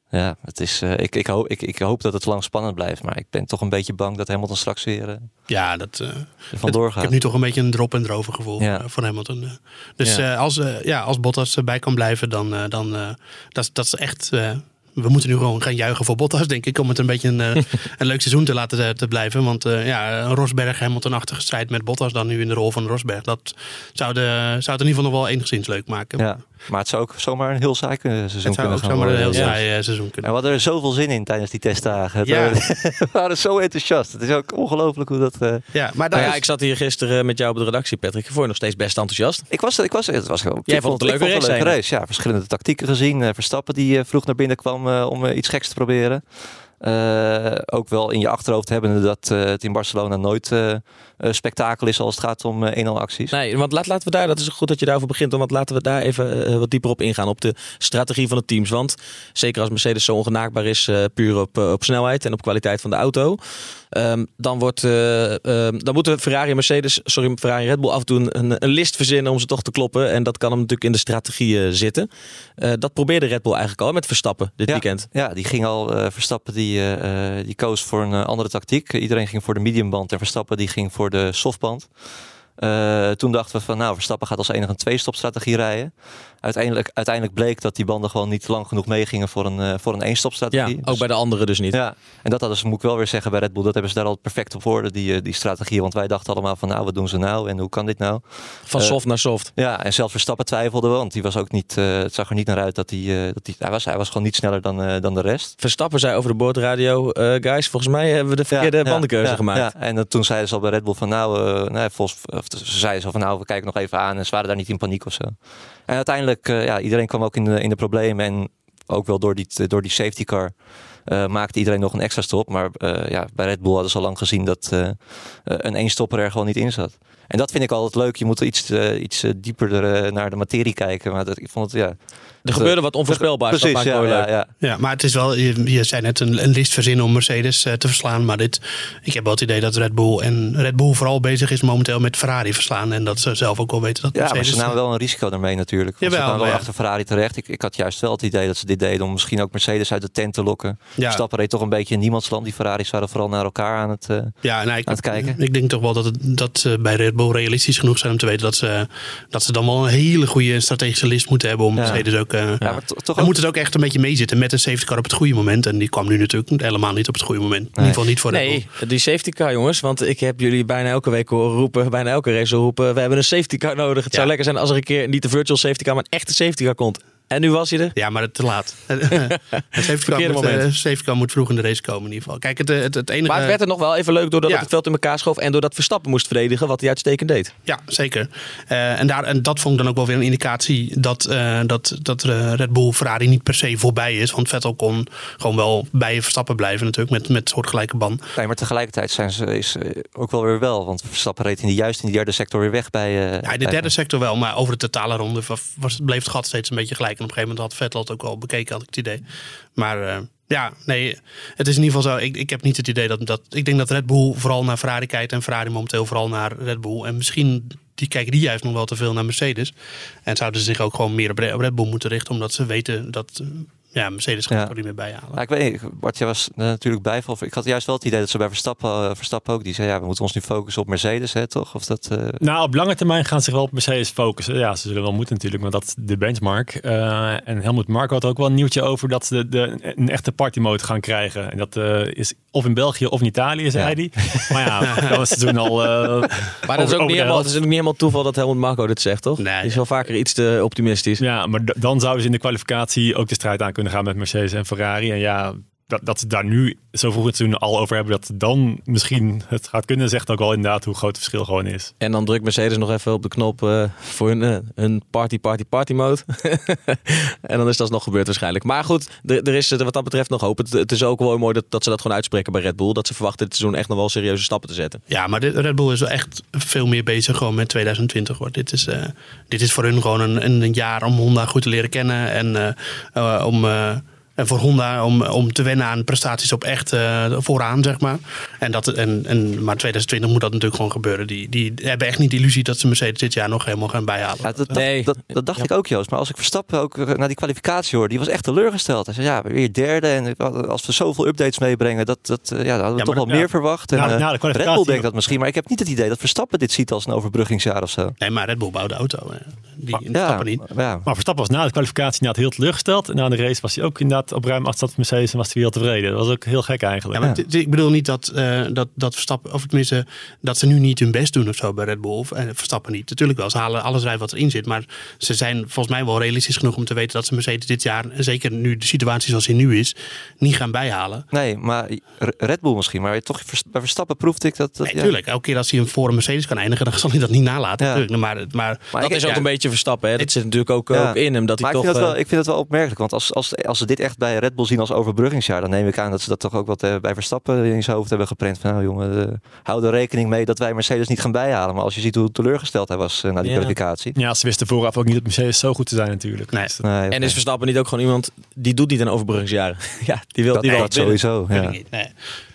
Ja, het is, uh, ik, ik, hoop, ik, ik hoop dat het lang spannend blijft. Maar ik ben toch een beetje bang dat Hamilton straks weer uh, ja, dat, uh, vandoor gaat. Ik heb nu toch een beetje een drop en drover gevoel ja. voor Hamilton. Dus ja. als, ja, als Bottas bij kan blijven, dan, dan dat, dat is echt we moeten nu gewoon gaan juichen voor Bottas, denk ik. Om het een beetje een, [LAUGHS] een leuk seizoen te laten te blijven. Want ja, een Rosberg Hamilton-achtige strijd met Bottas dan nu in de rol van Rosberg. Dat zou, de, zou het in ieder geval nog wel enigszins leuk maken. Ja, maar het zou ook zomaar een heel saai seizoen het zou kunnen ook zomaar een heel saai ja. seizoen kunnen. En we hadden er zoveel zin in tijdens die testdagen. Ja. [LAUGHS] we waren zo enthousiast. Het is ook ongelooflijk hoe dat... Uh... Ja, maar nou ja, ik zat hier gisteren met jou op de redactie, Patrick. Je vond je nog steeds best enthousiast. Ik was, ik was, het was gewoon, Jij vond het een leuke, race, leuke race. Ja, verschillende tactieken gezien. Verstappen die vroeg naar binnen kwam om iets geks te proberen. Uh, ook wel in je achterhoofd hebben dat uh, het in Barcelona nooit uh, spektakel is als het gaat om 1-0 acties. Nee, want laat, laten we daar, dat is goed dat je daarover begint, want laten we daar even wat dieper op ingaan, op de strategie van de teams. Want zeker als Mercedes zo ongenaakbaar is, puur op, op snelheid en op kwaliteit van de auto, um, dan, wordt, um, dan moeten Ferrari en Mercedes, sorry, Ferrari en Red Bull af en toe een, een, list verzinnen om ze toch te kloppen. En dat kan hem natuurlijk in de strategie zitten. dat probeerde Red Bull eigenlijk al met Verstappen dit ja, weekend. Ja, die ging al, Verstappen die die koos voor een andere tactiek. Iedereen ging voor de mediumband en Verstappen die ging voor de softband. Uh, toen dachten we van nou, Verstappen gaat als enige een twee-stop-strategie rijden. Uiteindelijk, uiteindelijk bleek dat die banden gewoon niet lang genoeg meegingen voor een, uh, voor een één-stop-strategie. Ja, ook bij de anderen dus niet. Ja, en dat hadden ze, moet ik wel weer zeggen, bij Red Bull, dat hebben ze daar al perfect op orde, die, die strategie. Want wij dachten allemaal van nou, wat doen ze nou en hoe kan dit nou? Van soft naar soft. Ja, en zelfs Verstappen twijfelde wel, want die was ook niet, het zag er niet naar uit dat hij, dat hij, hij, was, hij was gewoon niet sneller dan, dan de rest. Verstappen zei over de boordradio, guys, volgens mij hebben we de verkeerde ja, bandenkeuze ja, gemaakt. Ja, en toen zeiden ze al bij Red Bull van nou, nou volgens, ze zeiden zo van nou, we kijken nog even aan en ze waren daar niet in paniek of zo. En uiteindelijk, uh, ja, iedereen kwam ook in de, in de problemen en ook wel door die, door die safety car uh, maakte iedereen nog een extra stop. Maar uh, ja, bij Red Bull hadden ze al lang gezien dat een één-stopper er gewoon niet in zat. En dat vind ik altijd leuk. Je moet iets, iets dieper er, naar de materie kijken. Maar dat, ik vond het, ja... Er gebeurde wat onvoorspelbaars. Precies, ja, ja, ja. ja, maar het is wel, je, je zei net een, een list verzinnen om Mercedes uh, te verslaan. Maar dit, ik heb wel het idee dat Red Bull en Red Bull vooral bezig is momenteel met Ferrari verslaan. En dat ze zelf ook wel weten dat ja, Mercedes... Ja, maar ze namen wel een risico daarmee natuurlijk. Jawel, ze kwamen wel ja. achter Ferrari terecht. Ik, ik had juist wel het idee dat ze dit deden om misschien ook Mercedes uit de tent te lokken. Ja. Stappen reed toch een beetje in niemandsland. Die Ferraris waren vooral naar elkaar aan het, uh, ja, nou, ik, aan het kijken. Ik denk toch wel dat, het, dat ze bij Red Bull realistisch genoeg zijn om te weten dat ze, dat ze dan wel een hele goede strategische list moeten hebben om Ja. Mercedes ook... Uh, Ja, maar to- toch dan ook- moet het ook echt een beetje meezitten met een safety car op het goede moment. En die kwam nu natuurlijk helemaal niet op het goede moment. In ieder geval niet voor Bull. Nee, die safety car jongens. Want ik heb jullie bijna elke week horen roepen, bijna elke race roepen. We hebben een safety car nodig. Het zou lekker zijn als er een keer niet de virtual safety car, maar een echte safety car komt. En nu was hij er. Ja, maar het te laat. [LAUGHS] het safety car, Verkeerde moet, moment. eh, safety car moet vroeg in de race komen in ieder geval. Kijk, het, het, het enige... Maar het werd er nog wel even leuk doordat Ja. het veld in elkaar schoof en doordat Verstappen moest verdedigen, wat hij uitstekend deed. Ja, zeker. Eh, en, daar, en dat vond ik dan ook wel weer een indicatie dat, eh, dat, dat eh, Red Bull Ferrari niet per se voorbij is. Want Vettel kon gewoon wel bij Verstappen blijven natuurlijk met, met soortgelijke band. Nee, maar tegelijkertijd zijn ze is, eh, ook wel weer wel. Want Verstappen reed in die, juist in die derde sector weer weg bij... eh, Ja, in de bij- derde sector wel, maar over de totale ronde was, was, bleef het gat steeds een beetje gelijk. En op een gegeven moment had Vettel het ook wel bekeken, had ik het idee. Maar eh, ja, nee, het is in ieder geval zo. Ik, ik heb niet het idee dat, dat... Ik denk dat Red Bull vooral naar Ferrari kijkt en Ferrari momenteel vooral naar Red Bull. En misschien die kijken die juist nog wel te veel naar Mercedes. En zouden ze zich ook gewoon meer op Red op Red Bull moeten richten, omdat ze weten dat... ja, Mercedes gaat Ja. het er niet meer bijhalen. Ja, ik weet niet, Bart, jij was er natuurlijk bij. Ik had juist wel het idee dat ze bij Verstappen, eh, Verstappen ook... Die zei, ja, we moeten ons nu focussen op Mercedes, hè, toch? Of dat... eh, Nou, op lange termijn gaan ze zich wel op Mercedes focussen. Ja, ze zullen wel moeten natuurlijk, want dat is de benchmark. Eh, en Helmut Marko had ook wel een nieuwtje over dat ze de, de, een echte partymode gaan krijgen. En dat eh, is of in België of in Italië, zei hij. Maar ja, [LAUGHS] dat was het toen al... eh, Maar dat is, ook niet helemaal, het is ook niet helemaal toeval dat Helmut Marko dit zegt, toch? Nee, Die is wel vaker iets te optimistisch. Ja, maar dan zouden ze in de kwalificatie ook de strijd aan kunnen gaan met Mercedes en Ferrari. En ja, dat, dat ze daar nu zo vroeg het seizoen al over hebben, dat dan misschien het gaat kunnen, zegt ook wel inderdaad hoe groot het verschil gewoon is. En dan drukt Mercedes nog even op de knop uh, voor hun, uh, hun party, party, party mode. [LAUGHS] en dan is dat nog gebeurd waarschijnlijk. Maar goed, er, is wat dat betreft nog hoop. Het, het is ook wel mooi dat, dat ze dat gewoon uitspreken bij Red Bull. Dat ze verwachten dit seizoen echt nog wel serieuze stappen te zetten. Ja, maar Red Bull is wel echt veel meer bezig gewoon met 2020. Hoor. Dit, is, uh, dit is voor hun gewoon een, een jaar om Honda goed te leren kennen. En om voor Honda om, om te wennen aan prestaties op echt uh, vooraan, zeg maar. En dat, en, en, maar 2020 moet dat natuurlijk gewoon gebeuren. Die, die hebben echt niet de illusie dat ze Mercedes dit jaar nog helemaal gaan bijhalen. Ja, dat, nee. dat, dat, dacht ik ook, Joost. Maar als ik Verstappen ook eh, naar die kwalificatie hoor, die was echt teleurgesteld. Hij zei, ja, weer derde. En als we zoveel updates meebrengen, dat, dat, eh, ja, dat hadden we toch wel meer verwacht. En, na, na de Red Bull denkt dat misschien. Maar ik heb niet het idee dat Verstappen dit ziet als een overbruggingsjaar of zo. Nee, maar Red Bull bouwde de auto. Die maar, Verstappen niet. Ja. Maar Verstappen was na de kwalificatie inderdaad heel teleurgesteld. En na de race was hij ook inderdaad op ruim afstand van Mercedes en was hij heel tevreden. Dat was ook heel gek eigenlijk. Ja, maar Ik bedoel niet dat, uh, dat, dat Verstappen, of tenminste, dat ze nu niet hun best doen of zo bij Red Bull. Of, en Verstappen niet. Natuurlijk wel, ze halen alles uit wat erin zit. Maar ze zijn volgens mij wel realistisch genoeg om te weten dat ze Mercedes dit jaar, zeker nu de situatie zoals die nu is, niet gaan bijhalen. Nee, maar Red Bull misschien. Maar toch bij Verstappen proefde ik dat. dat nee, ja. Elke keer als hij een voor een Mercedes kan eindigen, dan zal hij dat niet nalaten. Ja. Maar, maar, maar dat is ook een beetje Verstappen. Hè? Dat zit natuurlijk ook, ook in hem. Dat maar hij ik, toch, vind wel, ik vind het wel opmerkelijk. Want als, als, als ze dit echt bij Red Bull zien als overbruggingsjaar, dan neem ik aan dat ze dat toch ook wat uh, bij Verstappen in zijn hoofd hebben geprent. Van nou jongen, uh, hou er rekening mee dat wij Mercedes niet gaan bijhalen. Maar als je ziet hoe teleurgesteld hij was uh, na die ja. kwalificatie. Ja, ze wisten vooraf ook niet dat Mercedes zo goed te zijn natuurlijk. Nee. Dus nee en is Verstappen niet ook gewoon iemand die doet niet aan overbruggingsjaren? [LAUGHS] ja, die wil dat, die nee, wil dat sowieso. Ja. Nee.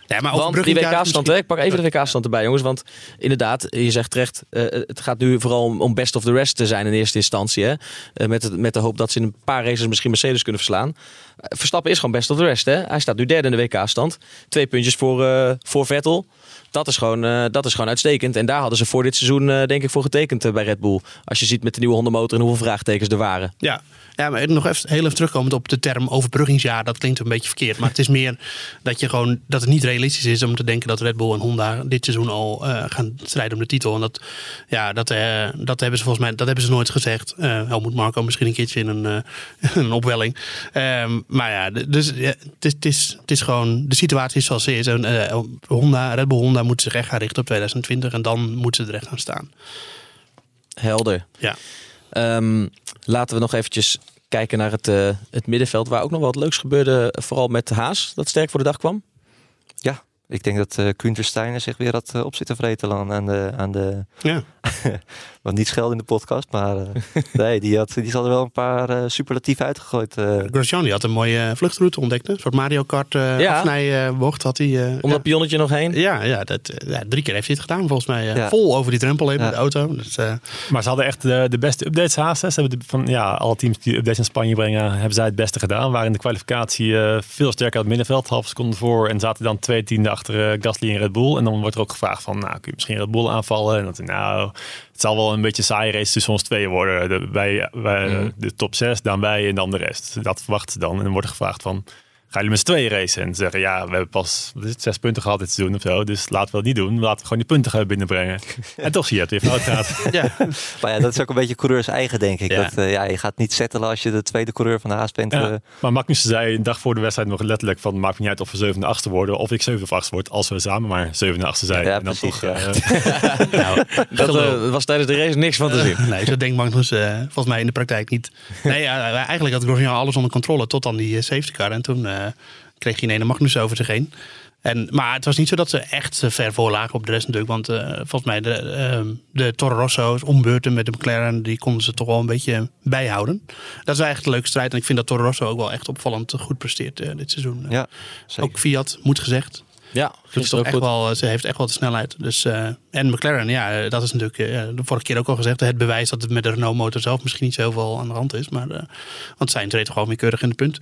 Ja, maar want die WK-stand, ik pak even de WK-stand erbij, jongens. Want inderdaad, je zegt terecht, uh, het gaat nu vooral om, om, best of the rest te zijn in eerste instantie. Hè? Uh, met, het, met de hoop dat ze in een paar races misschien Mercedes kunnen verslaan. Uh, Verstappen is gewoon best of the rest. Hè? Hij staat nu derde in de WK-stand. Twee puntjes voor, voor Vettel. Dat is, gewoon, uh, dat is gewoon uitstekend. En daar hadden ze voor dit seizoen uh, denk ik voor getekend uh, bij Red Bull. Als je ziet met de nieuwe Honda motor en hoeveel vraagtekens er waren. Ja, ja maar nog even, heel even terugkomend op de term overbruggingsjaar. Dat klinkt een beetje verkeerd. Maar het is meer dat, je gewoon, dat het niet realistisch is om te denken dat Red Bull en Honda dit seizoen al gaan strijden om de titel. En dat, ja, dat, dat hebben ze volgens mij dat hebben ze nooit gezegd. Helmoet Marco misschien een keertje in een, [LAUGHS] een opwelling. Um, maar ja, dus het, is, het, is, het is gewoon de situatie is zoals ze is. Honda, Red Bull Honda moeten zich echt gaan richten op 2020 en dan moeten ze er echt gaan staan. Helder. Ja. Um, laten we nog eventjes kijken naar het, uh, het middenveld, waar ook nog wat leuks gebeurde, vooral met Haas, dat sterk voor de dag kwam. Ja, ik denk dat uh, Kunther Steiner zich weer had uh, op zitten vreten aan de... Aan de ja. [LAUGHS] Want niet schelden in de podcast, maar uh, [LAUGHS] nee, die, had, die had er wel een paar uh, superlatieven uitgegooid. Uh. Grosjean die had een mooie vluchtroute ontdekt. Een soort Mario Kart ja. afnijbocht had hij. Om dat pionnetje nog heen? Ja, ja, dat, ja, drie keer heeft hij het gedaan volgens mij. Ja. Vol over die drempel heen met de auto. Dus, maar ze hadden echt de, de beste updates haast. Ze hebben de, van ja, alle teams die updates in Spanje brengen, hebben zij het beste gedaan. Waren in de kwalificatie veel sterker uit het middenveld, half seconde voor. En zaten dan twee tiende achter Gasly en Red Bull. En dan wordt er ook gevraagd van, nou kun je misschien Red Bull aanvallen? En dat nou, zal wel een beetje saai race tussen ons tweeën worden. De, wij, wij mm. de top 6, dan wij en dan de rest. Dat verwachten ze dan. En dan wordt er gevraagd van, gaan jullie met z'n tweeën racen? En zeggen, ja, we hebben pas zes punten gehad dit seizoen of zo. Dus laten we dat niet doen. Laten we gewoon die punten gaan binnenbrengen. [LAUGHS] en toch zie je het weer fout gaat. [LAUGHS] ja. maar ja, dat is ook een beetje coureurs eigen, denk ik. Ja. Dat, uh, ja, je gaat niet settelen als je de tweede coureur van de Haas bent. Ja. Uh. Maar Magnus zei een dag voor de wedstrijd nog letterlijk van... maakt niet uit of we zevende achtste worden of ik zevende of achtste word... als we samen maar zevende achtste zijn. Ja, en dan precies, toch, ja. uh, [LAUGHS] nou, dat uh, was tijdens de race niks van te zien. nee, zo denkt Magnus volgens mij in de praktijk niet. Nee, eigenlijk had Grosjean alles onder controle tot dan die safety car. En toen kreeg je ineens Magnus over zich heen. En, maar het was niet zo dat ze echt ver voor lagen op de rest natuurlijk. Want uh, volgens mij de, uh, de Toro Rosso's ombeurten met de McLaren, die konden ze toch wel een beetje bijhouden. Dat is eigenlijk een leuke strijd. En ik vind dat Toro Rosso ook wel echt opvallend goed presteert uh, dit seizoen. Ja, ook Fiat, moet gezegd. Ja, dus toch echt wel, ze heeft echt wel de snelheid. Dus, en McLaren, ja, dat is natuurlijk de vorige keer ook al gezegd. Het bewijs dat het met de Renault motor zelf misschien niet zoveel aan de hand is. Maar, want zij treedt toch gewoon meer keurig in de punt.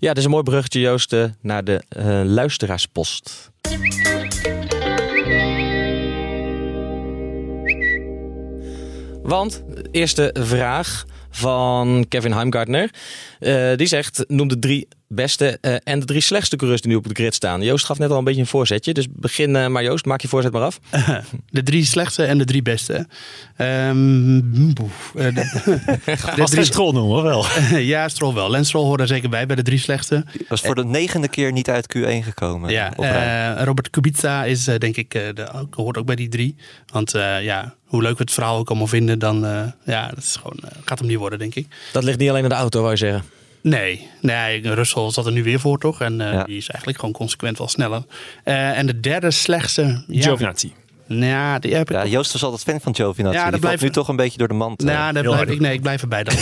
Ja, dit is een mooi bruggetje, Joost, naar de uh, luisteraarspost. Want, eerste vraag van Kevin Heimgartner. Uh, die zegt, noem de drie beste uh, en de drie slechtste coureurs die nu op de grid staan. Joost gaf net al een beetje een voorzetje, dus begin uh, maar Joost, maak je voorzet maar af. [LAUGHS] de drie slechtste en de drie beste. Um, de, [LAUGHS] de drie... Stroll noemen we wel. [LAUGHS] ja, Stroll wel. Lens Stroll hoort er zeker bij, bij de drie slechtste. Was voor de negende keer niet uit Q1 gekomen. Ja, Robert Kubica is denk ik, de, hoort ook bij die drie. Want ja, hoe leuk we het verhaal ook allemaal vinden, dan uh, ja, dat is gewoon, uh, gaat hem niet worden, denk ik. Dat ligt niet alleen aan de auto, wou je zeggen? Nee, nee Russell zat er nu weer voor, toch? En uh, ja. die is eigenlijk gewoon consequent wel sneller. en de derde slechtste... Ja, Giovinazzi. Ja, die heb ik ja, Joost was altijd fan van Giovinazzi. Ja, dat blijft nu toch een beetje door de mand. Ja, daar blijf ik, nee, ik blijf erbij dat,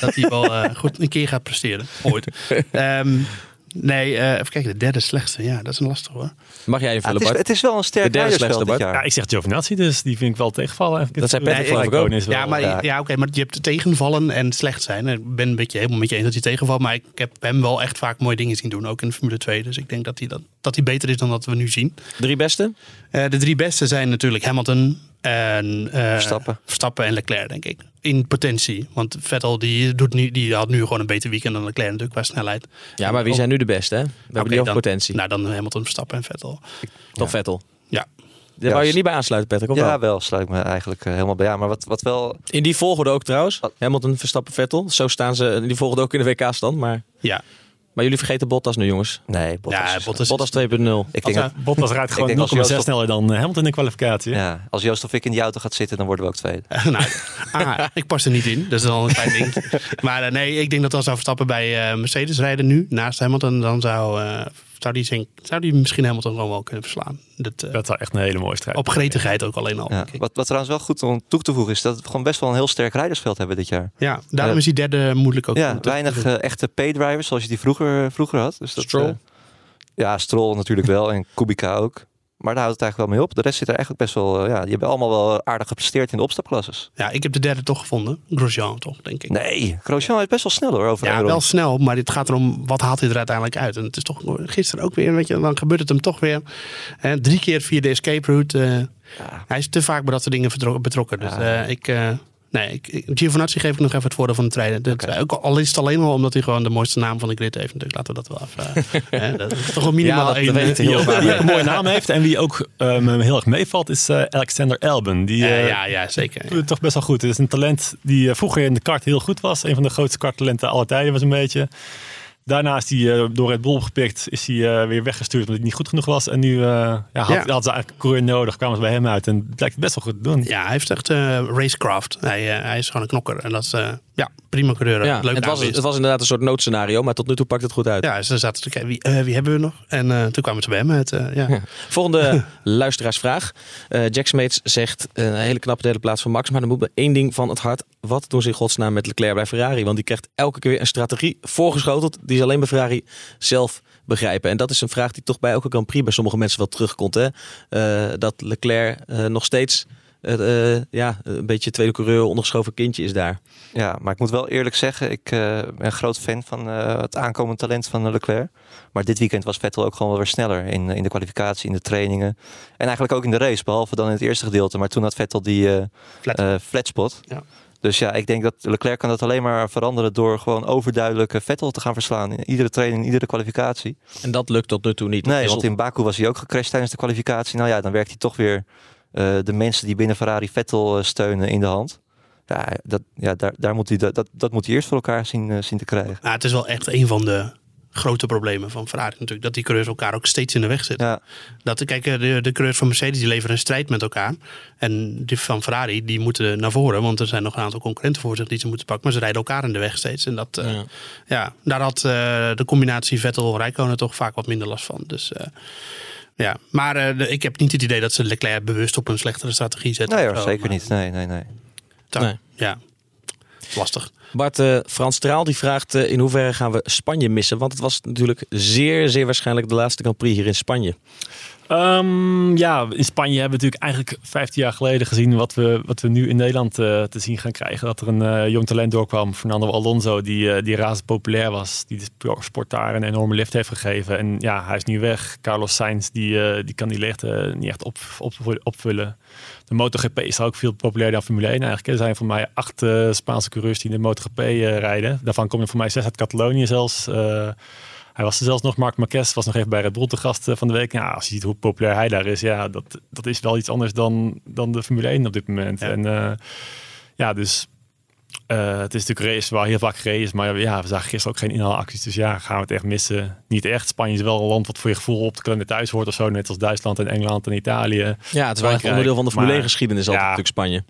dat hij wel goed een keer gaat presteren. Ooit. um, Nee, uh, even kijken. De derde slechtste. Ja, dat is een lastig hoor. Mag jij invullen, ja, het, is, het is wel een sterk derde slechtste, Bart. Ja, ik zeg Giovinazzi, dus die vind ik wel tegenvallen. Dat zijn Patrick nee, ook. Is wel, ja, maar, ja. ja oké, maar je hebt tegenvallen en slecht zijn. Ik ben een beetje helemaal met je eens dat hij tegenvalt. Maar ik heb hem wel echt vaak mooie dingen zien doen. Ook in de Formule 2. Dus ik denk dat hij, dat, dat hij beter is dan dat we nu zien. Drie beste? Uh, de drie beste zijn natuurlijk Hamilton, en, uh, Verstappen. Verstappen en Leclerc, denk ik. In potentie. Want Vettel die doet nu, die had nu gewoon een beter weekend dan Leclerc natuurlijk qua snelheid. Ja, maar wie zijn nu de beste? Hè? We okay, hebben over potentie. Nou, dan Hamilton, Verstappen en Vettel. Toch Vettel? Ja. Daar ja, wou je niet bij aansluiten, Patrick? Of ja, wel? wel sluit ik me eigenlijk uh, helemaal bij aan. Maar wat, wat wel... In die volgorde ook trouwens. Hamilton, Verstappen, Vettel. Zo staan ze. Die volgorde ook in de WK-stand. Maar... Ja. Maar jullie vergeten Bottas nu, jongens. Nee, Bottas, ja, Bottas, Bottas 2.0. Ik denk dat, Bottas rijdt [LAUGHS] gewoon 0,6 sneller dan eh, Hamilton in de kwalificatie. Ja, als Joost of ik in die auto gaat zitten, dan worden we ook tweede. [LAUGHS] nou, ah, ik pas er niet in. Dat is al een klein ding. [LAUGHS] Maar uh, nee, ik denk dat als zou Verstappen bij uh, Mercedes rijden nu, naast Hamilton, dan zou zou die, zou die misschien Hamilton gewoon wel kunnen verslaan. Dat, uh, dat zou echt een hele mooie strijd Op gretigheid ook alleen al. Ja, wat, wat trouwens wel goed om toe te voegen is dat we gewoon best wel een heel sterk rijdersveld hebben dit jaar. Ja, daarom uh, is die derde moeilijk ook. Ja, weinig uh, echte paydrivers zoals je die vroeger, vroeger had. Dus dat, Stroll? ja, Stroll natuurlijk wel en Kubica ook. Maar daar houdt het eigenlijk wel mee op. De rest zit er eigenlijk best wel. Ja, die hebben allemaal wel aardig gepresteerd in de opstapklasses. Ja, ik heb de derde toch gevonden. Grosjean toch, denk ik. Nee, Grosjean is best wel snel hoor. Over ja, wel snel. Maar het gaat erom, wat haalt hij er uiteindelijk uit? En het is toch gisteren ook weer, weet je, dan gebeurt het hem toch weer. Hè, drie keer via de escape route. Uh, ja. Hij is te vaak bij dat soort dingen betrokken. Dus uh, ik. Uh, Nee, ik, Giovinazzi geef ik nog even het voordeel van de trainer. Dat, okay. ook, al is het alleen al omdat hij gewoon de mooiste naam van de grid heeft. Natuurlijk, laten we dat wel even... [LAUGHS] hè, dat is toch een minimaal ja, één. Die, een mooie naam heeft en wie ook um, heel erg meevalt is uh, Alexander Elben. Die, uh, ja, ja, zeker. Doet het toch best wel goed. Het is een talent die vroeger in de kart heel goed was. Een van de grootste karttalenten aller tijden was een beetje. Daarna is hij uh, door Red Bull gepikt, is hij uh, weer weggestuurd omdat hij niet goed genoeg was. En nu uh, ja, had, ja. had ze eigenlijk een coureur nodig, kwamen ze bij hem uit. En het blijkt best wel goed te doen. Ja, hij heeft echt racecraft. Hij, hij is gewoon een knokker. En dat is ja, prima coureur. Ja, Leuk het, was, het was inderdaad een soort noodscenario, maar tot nu toe pakt het goed uit. Ja, ze zaten te kijken, wie, wie hebben we nog? En toen kwamen ze bij hem uit. ja. ja. Volgende [LAUGHS] luisteraarsvraag. Jack Smeets zegt een hele knappe derde plaats van Max. Maar dan moet me één ding van het hart. Wat doen ze in godsnaam met Leclerc bij Ferrari? Want die krijgt elke keer weer een strategie voorgeschoteld. Die is alleen bij Ferrari zelf begrijpen. En dat is een vraag die toch bij elke Grand Prix bij sommige mensen wel terugkomt. Hè? Uh, dat Leclerc uh, nog steeds uh, ja, een beetje tweede coureur, ondergeschoven kindje is daar. Ja, maar ik moet wel eerlijk zeggen, ik ben een groot fan van het aankomend talent van Leclerc. Maar dit weekend was Vettel ook gewoon wel weer sneller in, in de kwalificatie, in de trainingen. En eigenlijk ook in de race, behalve dan in het eerste gedeelte. Maar toen had Vettel die Flat. flatspot. Ja. Dus ja, ik denk dat Leclerc kan dat alleen maar veranderen door gewoon overduidelijk Vettel te gaan verslaan. In iedere training, in iedere kwalificatie. En dat lukt tot nu toe niet. Nee, want in Baku was hij ook gecrashed tijdens de kwalificatie. Nou ja, dan werkt hij toch weer uh, de mensen die binnen Ferrari Vettel uh, steunen in de hand. Ja, dat, ja daar, daar moet hij, dat, dat moet hij eerst voor elkaar zien, uh, zien te krijgen. Ja, het is wel echt een van de grote problemen van Ferrari natuurlijk. Dat die coureurs elkaar ook steeds in de weg zitten. Ja. Dat, kijk, de, de coureurs van Mercedes die leveren een strijd met elkaar. En die van Ferrari die moeten naar voren. Want er zijn nog een aantal concurrenten voor zich die ze moeten pakken. Maar ze rijden elkaar in de weg steeds. En dat, uh, ja. daar had uh, de combinatie Vettel-Rijkonen toch vaak wat minder last van. Dus... Uh, ja, maar uh, ik heb niet het idee dat ze Leclerc bewust op een slechtere strategie zetten. Nee, hoor, zeker niet. Nee, nee, nee. nee. Ja, lastig. Bart uh, Frans Traal die vraagt uh, in hoeverre gaan we Spanje missen? Want het was natuurlijk zeer, zeer waarschijnlijk de laatste Grand Prix hier in Spanje. Um, ja, in Spanje hebben we natuurlijk eigenlijk 15 jaar geleden gezien wat we, wat we nu in Nederland uh, te zien gaan krijgen. Dat er een uh, jong talent doorkwam, Fernando Alonso, die, uh, die razend populair was. Die de sport daar een enorme lift heeft gegeven. En ja, hij is nu weg. Carlos Sainz, die, die kan die leegte niet echt op, op, opvullen. De MotoGP is ook veel populairder dan Formule 1 eigenlijk. Er zijn voor mij acht Spaanse coureurs die in de MotoGP uh, rijden. Daarvan kom je voor mij zes uit Catalonië zelfs. Uh, hij was er zelfs nog, Mark Marquez was nog even bij Red Bull te gast van de week. Ja, als je ziet hoe populair hij daar is, ja, dat, dat is wel iets anders dan, dan de Formule 1 op dit moment. Ja. En ja, dus uh, het is natuurlijk race waar heel vaak gereden is. Maar ja, we zagen gisteren ook geen inhaalacties. Dus ja, gaan we het echt missen? Niet echt. Spanje is wel een land wat voor je gevoel op de kalender thuis hoort of zo. Net als Duitsland en Engeland en Italië. Ja, het is wel echt onderdeel van de Formule 1 geschiedenis altijd ja, natuurlijk Spanje.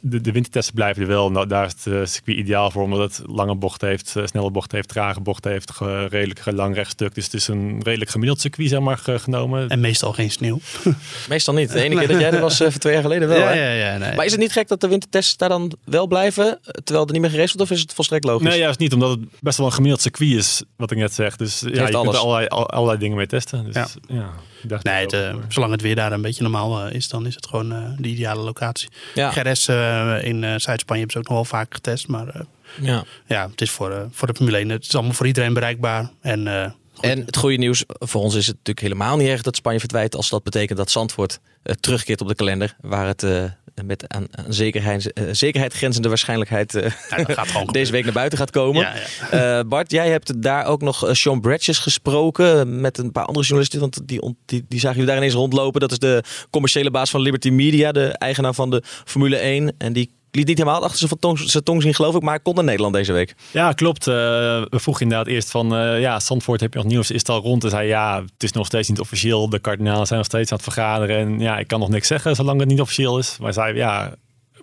De, de wintertesten blijven er wel. Nou, daar is het uh, circuit ideaal voor, omdat het lange bocht heeft, uh, snelle bocht heeft, trage bocht heeft, ge, redelijk lang rechtstuk. Dus het is een redelijk gemiddeld circuit, zeg maar, genomen. En meestal geen sneeuw. [LAUGHS] meestal niet. De ene [LAUGHS] keer dat jij er was, uh, twee jaar geleden wel. Ja, hè? ja, ja, nee. Maar is het niet gek dat de wintertests daar dan wel blijven, terwijl er niet meer geraced wordt, of is het volstrekt logisch? Nee, juist niet, omdat het best wel een gemiddeld circuit is, wat ik net zeg. Dus ja, je alles. kunt er allerlei, allerlei dingen mee testen. Dus, Ja. Dacht Nee, het, eh, zolang het weer daar een beetje normaal eh, is, dan is het gewoon eh, de ideale locatie. Ja. Eh, in Zuid-Spanje hebben ze ook nog wel vaak getest. Maar eh, Ja. ja, het is voor, voor de Formule 1. Het is allemaal voor iedereen bereikbaar. En, eh. En het goede nieuws, voor ons is het natuurlijk helemaal niet erg dat Spanje verdwijnt. Als dat betekent dat Zandvoort terugkeert op de kalender. Waar het eh, met aan, aan zekerheid, eh, zekerheid grenzende waarschijnlijkheid eh, Ja, [LAUGHS] deze week naar buiten gaat komen. Ja, ja. Eh, Bart, jij hebt daar ook nog eh, Sean Bradges gesproken met een paar andere journalisten. Want die, die, die zagen jullie daar ineens rondlopen. Dat is de commerciële baas van Liberty Media, de eigenaar van de Formule 1. En die liet niet helemaal achter zijn tong, zijn zien, geloof ik. Maar hij komt naar Nederland deze week. Ja, klopt. Eh, we vroegen inderdaad eerst van, eh, ja, Zandvoort heb je nog nieuws, is het al rond? En zei ja, het is nog steeds niet officieel. De kardinalen zijn nog steeds aan het vergaderen. En ja, ik kan nog niks zeggen zolang het niet officieel is. Maar zei, ja,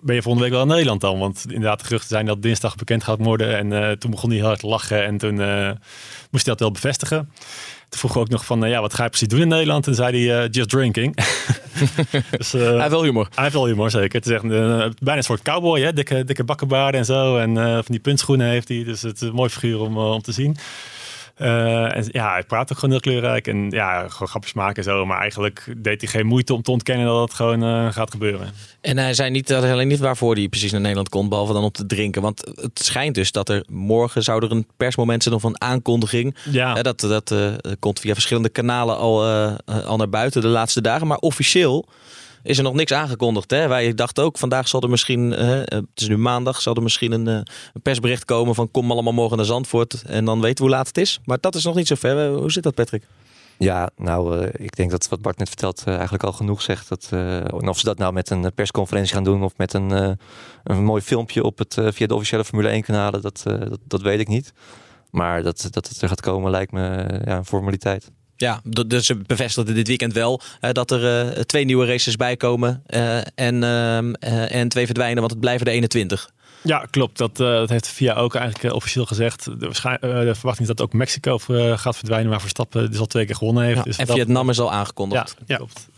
ben je volgende week wel in Nederland dan? Want inderdaad, de geruchten zijn dat dinsdag bekend gaat worden. En eh, toen begon hij heel hard te lachen en toen moest hij dat wel bevestigen. Toen vroeg we ook nog van, ja, wat ga je precies doen in Nederland? En zei hij, just drinking. [LAUGHS] [LAUGHS] dus, eh, Hij heeft wel humor. hij heeft wel humor, zeker. Het is echt een, eh, bijna een soort cowboy, hè? Dikke, dikke bakkenbaarden en zo. En eh, van die puntschoenen heeft hij. Dus het is een mooi figuur om, om te zien. Eh, en ja, hij praat ook gewoon heel kleurrijk. En ja, gewoon grapjes maken en zo. Maar eigenlijk deed hij geen moeite om te ontkennen dat het gewoon eh, gaat gebeuren. En hij zei niet, dat alleen niet waarvoor hij precies naar Nederland komt, behalve dan om te drinken. Want het schijnt dus dat er morgen zou er een persmoment zijn of een aankondiging. Ja, Hè, dat dat eh, komt via verschillende kanalen al, eh, eh, al naar buiten de laatste dagen. Maar officieel is er nog niks aangekondigd. Hè? Wij dachten ook, vandaag zal er misschien, eh, het is nu maandag, zal er misschien een, eh, een persbericht komen van kom allemaal morgen naar Zandvoort. En dan weten we hoe laat het is. Maar dat is nog niet zo ver. Eh, Hoe zit dat Patrick? Ja, nou, eh, ik denk dat wat Bart net vertelt eh, eigenlijk al genoeg zegt. Dat, eh, of ze dat nou met een eh, persconferentie gaan doen of met een, eh, een mooi filmpje op het, eh, via de officiële Formule 1 kanalen, dat, eh, dat, dat weet ik niet. Maar dat, dat het er gaat komen lijkt me eh, ja, een formaliteit. Ja, dus ze bevestigden dit weekend wel dat er eh, twee nieuwe races bij komen eh, en, ehm, eh, en twee verdwijnen, want het blijven de 21. ja klopt. Dat, eh, dat heeft VIA ook eigenlijk officieel gezegd. De, eh, de verwachting is dat ook Mexico eh, gaat verdwijnen. Maar Verstappen dus al twee keer gewonnen heeft. Ja, Dus en dat- Vietnam is al aangekondigd. Ja. klopt.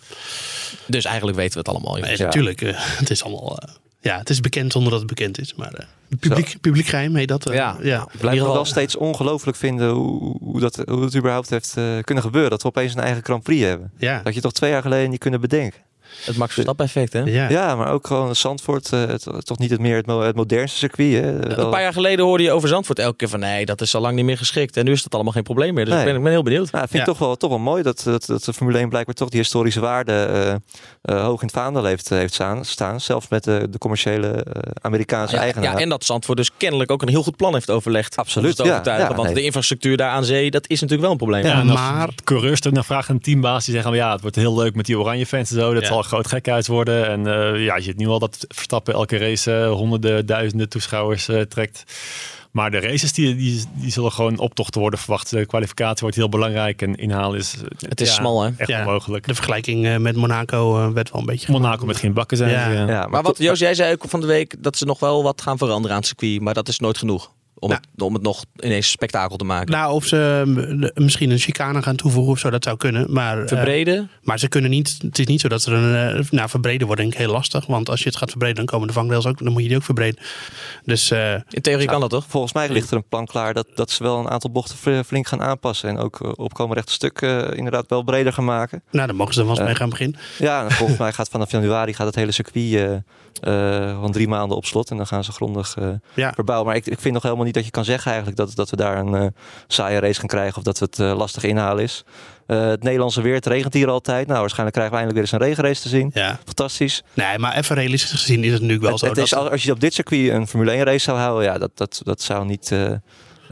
Dus eigenlijk weten we het allemaal. Nee, Ja. natuurlijk. eh, [LAUGHS] het is allemaal... ja, het is bekend zonder dat het bekend is. Maar eh, publiek, publiek geheim heet dat. eh, Ja. ja. Blijf wel steeds ongelooflijk vinden hoe, hoe, dat, hoe het überhaupt heeft eh, kunnen gebeuren. Dat we opeens een eigen Grand Prix hebben. Ja. Dat je toch twee jaar geleden niet kunnen bedenken. Het Max Verstappen effect, hè? Ja. Ja, maar ook gewoon Zandvoort, eh, het, toch niet het meer het, mo- het modernste circuit. Hè? Een Wel- paar jaar geleden hoorde je over Zandvoort elke keer van nee, dat is al lang niet meer geschikt. En nu is dat allemaal geen probleem meer. Dus Nee. ik, ben, ik ben heel benieuwd. Nou, ik vind Ja. het toch wel, toch wel mooi dat, dat, dat de Formule 1 blijkbaar toch die historische waarde eh, eh, hoog in het vaandel heeft, heeft staan, staan. Zelfs met de, de commerciële eh, Amerikaanse Ja, eigenaar. ja, en dat Zandvoort dus kennelijk ook een heel goed plan heeft overlegd. Absoluut, ja. Ja, want nee. de infrastructuur daar aan zee, dat is natuurlijk wel een probleem. Ja, als maar- coureurs naar vragen, een teambaas, die zeggen, ja, het wordt heel leuk met die oranje fans en zo. Dat Ja. zal een groot gekhuis worden. En eh, ja, je ziet nu al dat Verstappen elke race eh, honderden, duizenden toeschouwers eh, trekt. Maar de races die, die, die zullen gewoon optochten worden verwacht. De kwalificatie wordt heel belangrijk en inhaal is... Het is ja, smal, hè? Echt Ja. onmogelijk. De vergelijking eh, met Monaco eh, werd wel een beetje... Monaco met geen bakken zijn. Ja. ze, ja. ja, Maar wat, Joost, jij zei ook van de week dat ze nog wel wat gaan veranderen aan het circuit. Maar dat is nooit genoeg om, Nou. het, om het nog ineens spektakel te maken. Nou, of ze misschien een chicane gaan toevoegen of zo, dat zou kunnen. Maar, eh, Verbreden? maar ze kunnen niet, het is niet zo dat er een, eh, nou verbreden wordt denk ik heel lastig. Want als je het gaat verbreden, dan komen de vangrails ook, dan moet je die ook verbreden. Dus eh, In theorie kan dat toch? Volgens mij ligt er een plan klaar dat, dat ze wel een aantal bochten fl- flink gaan aanpassen. En ook opkomen rechte stuk inderdaad wel breder gaan maken. nou, dan mogen ze er wel eens mee gaan beginnen. Ja, en volgens [LAUGHS] mij gaat vanaf januari gaat het hele circuit eh, eh, van drie maanden op slot. En dan gaan ze grondig eh, Ja. verbouwen. Maar ik, ik vind nog helemaal niet dat je kan zeggen eigenlijk dat, dat we daar een eh, saaie race gaan krijgen. Of dat het eh, lastig inhalen is. Eh, het Nederlandse weer, het regent hier altijd. Nou, waarschijnlijk krijgen we eindelijk weer eens een regenrace te zien. Ja. Fantastisch. Nee, maar even realistisch gezien is het natuurlijk wel Het- zo. het dat- is, al- als je op dit circuit een Formule 1 race zou houden, ja, dat, dat, dat zou niet...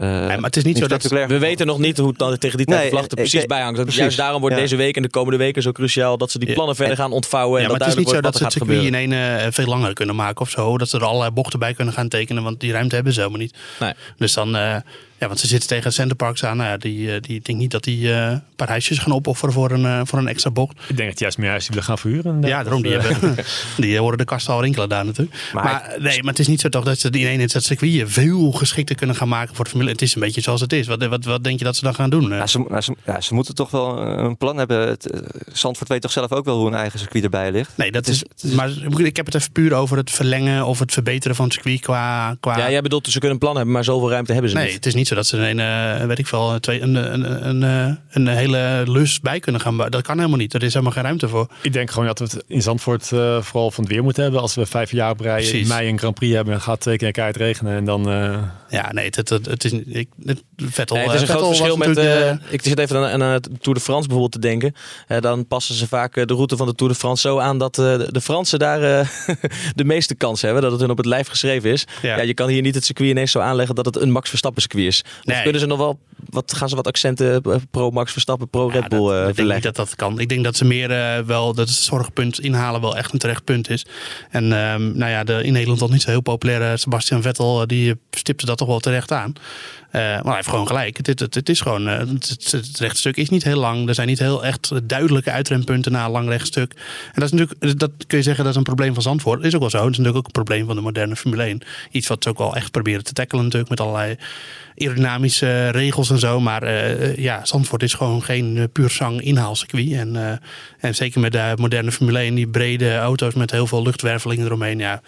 eh, eh, maar het is niet zo dat- We weten nog niet hoe het dan tegen die tijd Nee, vlag er ik- precies ik- bij hangt. precies. Juist daarom wordt deze week en de komende weken zo cruciaal dat ze die plannen verder gaan ontvouwen. En Ja, maar het is niet zo dat ze het circuit in één eh, veel langer kunnen maken of zo. Dat ze er allerlei bochten bij kunnen gaan tekenen, want die ruimte hebben ze helemaal niet. Nee. Dus dan, eh, ja, want ze zitten tegen het Centerparks aan. Nou ja, die, eh, die ik denk niet dat die eh, een paar huisjes gaan opofferen voor een, eh, voor een extra bocht. Ik denk dat juist meer huizen willen gaan verhuren. Ja, daarom. Die, Dus, hebben, [LAUGHS] die horen de kasten al rinkelen daar natuurlijk. [LAUGHS] Maar, Maar nee, maar het is niet zo toch dat ze in één het circuit veel geschikter kunnen gaan maken voor de Formule. Het is een beetje zoals het is. Wat, wat, wat denk je dat ze dan gaan doen? Ja, ze, nou, ze, ja, ze moeten toch wel een plan hebben. Het, Zandvoort weet toch zelf ook wel hoe een eigen circuit erbij ligt. Nee, dat Het is, het maar ik heb het even puur over het verlengen of het verbeteren van het circuit qua... qua Ja, jij bedoelt, ze kunnen een plan hebben, maar zoveel ruimte hebben ze Nee, niet. het is niet zo dat ze een, eh, weet ik veel, twee, een, een, een, een, een hele lus bij kunnen gaan bouwen. Dat kan helemaal niet. Er is helemaal geen ruimte voor. Ik denk gewoon dat we het in Zandvoort eh, vooral van het weer moeten hebben. Als we vijf jaar op rij in mei een Grand Prix hebben, dan gaat het twee keer keihard regenen. En dan, eh, Ja, nee, het, het, het, het is ik, het, Vettel. Nee, het is een eh, groot verschil met. eh, eh, ik zit even aan, aan het Tour de France bijvoorbeeld te denken. Eh, dan passen ze vaak eh, de route van de Tour de France zo aan dat eh, de- Fransen daar eh, [LAUGHS] de meeste kans hebben. Dat het hun op het lijf geschreven is. Ja. Ja. je kan hier niet het circuit ineens zo aanleggen dat het een Max Verstappen circuit is. Of Nee. kunnen ze nog wel. Wat, gaan ze wat accenten eh, pro Max Verstappen, pro Red Bull dat- eh, ik denk niet dat dat kan. Ik denk dat ze meer eh, wel dat het zorgpunt inhalen wel echt een terecht punt is. En ehm, nou ja, de in Nederland al niet zo heel populaire Sebastian Vettel, die stipte dat toch wel terecht aan. Maar hij heeft gewoon gelijk. Het, het, het is gewoon, het, het, het rechtstuk is niet heel lang. Er zijn niet heel echt duidelijke uitrempunten na een lang rechtstuk. En dat is natuurlijk, dat kun je zeggen, dat is een probleem van Zandvoort. Dat is ook wel zo. Het is natuurlijk ook een probleem van de moderne Formule 1. Iets wat ze ook wel echt proberen te tackelen natuurlijk met allerlei aerodynamische regels en zo. Maar eh, ja, Zandvoort is gewoon geen eh, puur zang inhaalcircuit. En, eh, en zeker met de moderne Formule 1, die brede auto's met heel veel luchtwerveling eromheen. Ja,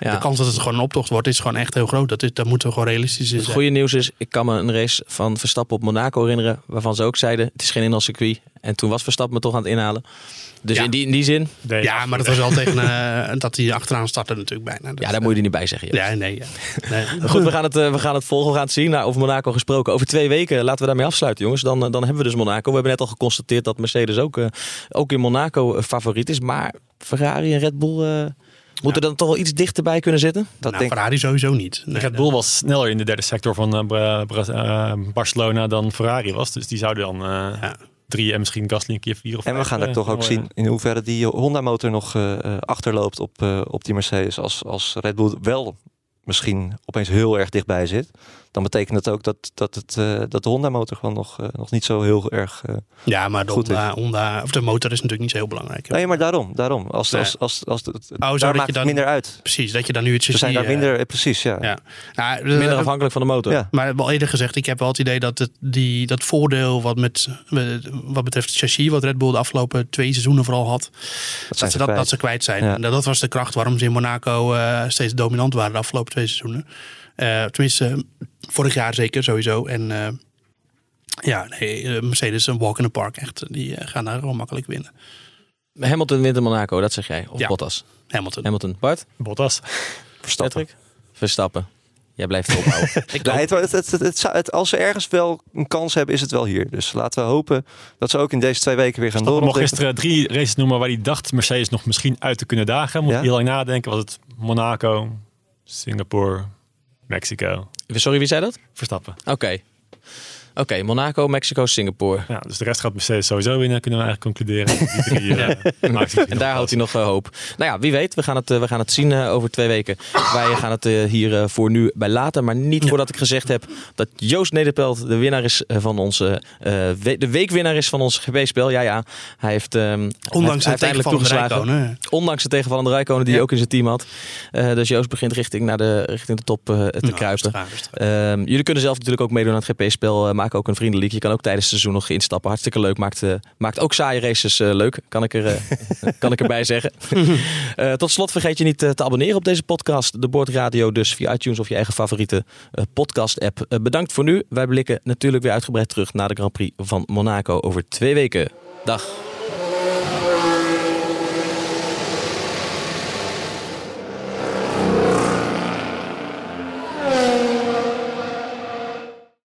Ja. De kans dat het gewoon een optocht wordt, is gewoon echt heel groot. Dat, is, dat moeten we gewoon realistisch in Het zijn. goede nieuws is, ik kan me een race van Verstappen op Monaco herinneren. Waarvan ze ook zeiden, het is geen inhaalcircuit. En toen was Verstappen me toch aan het inhalen. Dus Ja. in, die, in die zin, nee, Ja, maar dat was wel tegen eh, dat hij achteraan startte natuurlijk bijna. Dus, ja, daar moet je er niet bij zeggen. joh. Ja, nee. Ja. nee. [LAUGHS] Goed, we gaan, het, eh, we gaan het volgen, we gaan het zien. Nou, over Monaco gesproken. Over twee weken laten we daarmee afsluiten, jongens. Dan, eh, dan hebben we dus Monaco. We hebben net al geconstateerd dat Mercedes ook, eh, ook in Monaco eh, favoriet is. Maar Ferrari en Red Bull eh, moeten dan toch wel iets dichterbij kunnen zitten? Dat nou, denk Ferrari sowieso niet. Nee, Red Bull was sneller in de derde sector van eh, eh, Barcelona dan Ferrari was. Dus die zouden dan eh, Ja. Drie en misschien Gasly een keer vier of En we gaan daar eh, toch ook zien in hoeverre die Honda-motor nog eh, eh, achterloopt op, eh, op die Mercedes. Als, als Red Bull wel misschien opeens heel erg dichtbij zit, dan betekent dat ook dat, dat, het, eh, dat de Honda-motor gewoon nog, eh, nog niet zo heel erg. eh, Ja, maar de, Goed Honda, Honda, of de motor is natuurlijk niet zo heel belangrijk. Nee, maar daarom. daarom. Als, als, als, als, het- dat daar je maakt het dan- minder uit. Precies, dat je dan nu het Ze zijn daar minder, precies, ja. Ja. Nou, Minder afhankelijk van de motor. Ja. Maar wel eerder gezegd, ik heb wel het idee dat het, die, dat voordeel wat, met, wat betreft het chassis, wat Red Bull de afgelopen twee seizoenen vooral had, dat, ze dat, kwijt. dat ze kwijt zijn. Ja. En dat, dat was de kracht waarom ze in Monaco eh, steeds dominant waren de afgelopen twee seizoenen. Eh, tenminste, vorig jaar zeker sowieso. En eh, ja, nee, eh, Mercedes een walk in the park echt. Die gaan daar gewoon makkelijk winnen. Hamilton wint in Monaco, dat zeg jij. Of Ja. Bottas. Hamilton. Hamilton. Bart? Bottas. Verstappen. Patrick? Verstappen. Jij blijft erop houden. [LAUGHS] Ik het, het, het, het als ze ergens wel een kans hebben, is het wel hier. Dus laten we hopen dat ze ook in deze twee weken weer gaan mocht doorontwikkelen. gisteren drie races noemen waar hij dacht Mercedes nog misschien uit te kunnen dagen. Moet Ja? heel lang nadenken. Was het Monaco, Singapore, Mexico, Sorry, wie zei dat? Verstappen. Oké. Oké, Monaco, Mexico, Singapore. Ja, dus de rest gaat Mercedes sowieso winnen, kunnen we eigenlijk concluderen. Die drie, [LAUGHS] eh, En daar houdt hij nog eh, hoop. Nou ja, wie weet. We gaan het, eh, we gaan het zien eh, over twee weken. Wij gaan het eh, hier eh, voor nu bij laten. Maar niet voordat ik gezegd heb dat Joost Nederpelt de winnaar is eh, van onze... eh, we- de weekwinnaar is van ons GP-spel. Ja, ja. Hij heeft, ehm, hij heeft- Ondanks hij het heeft eindelijk tegenvallende toegeslagen. Rijkonen. Ondanks de tegenvallende Rijkonen die Ja. hij ook in zijn team had. Eh, dus Joost begint richting, naar de, richting de top eh, te Nou, kruipen. Ehm, jullie kunnen zelf natuurlijk ook meedoen aan het GP-spel. Eh, ook een vriendenleague. Je kan ook tijdens het seizoen nog instappen. Hartstikke leuk. Maakt, eh, maakt ook saaie races eh, leuk. Kan ik, er, eh, [LAUGHS] kan ik erbij zeggen. [LAUGHS] Tot slot vergeet je niet te abonneren op deze podcast. De Boordradio dus via iTunes of je eigen favoriete podcast-app. Bedankt voor nu. Wij blikken natuurlijk weer uitgebreid terug naar de Grand Prix van Monaco over twee weken. Dag.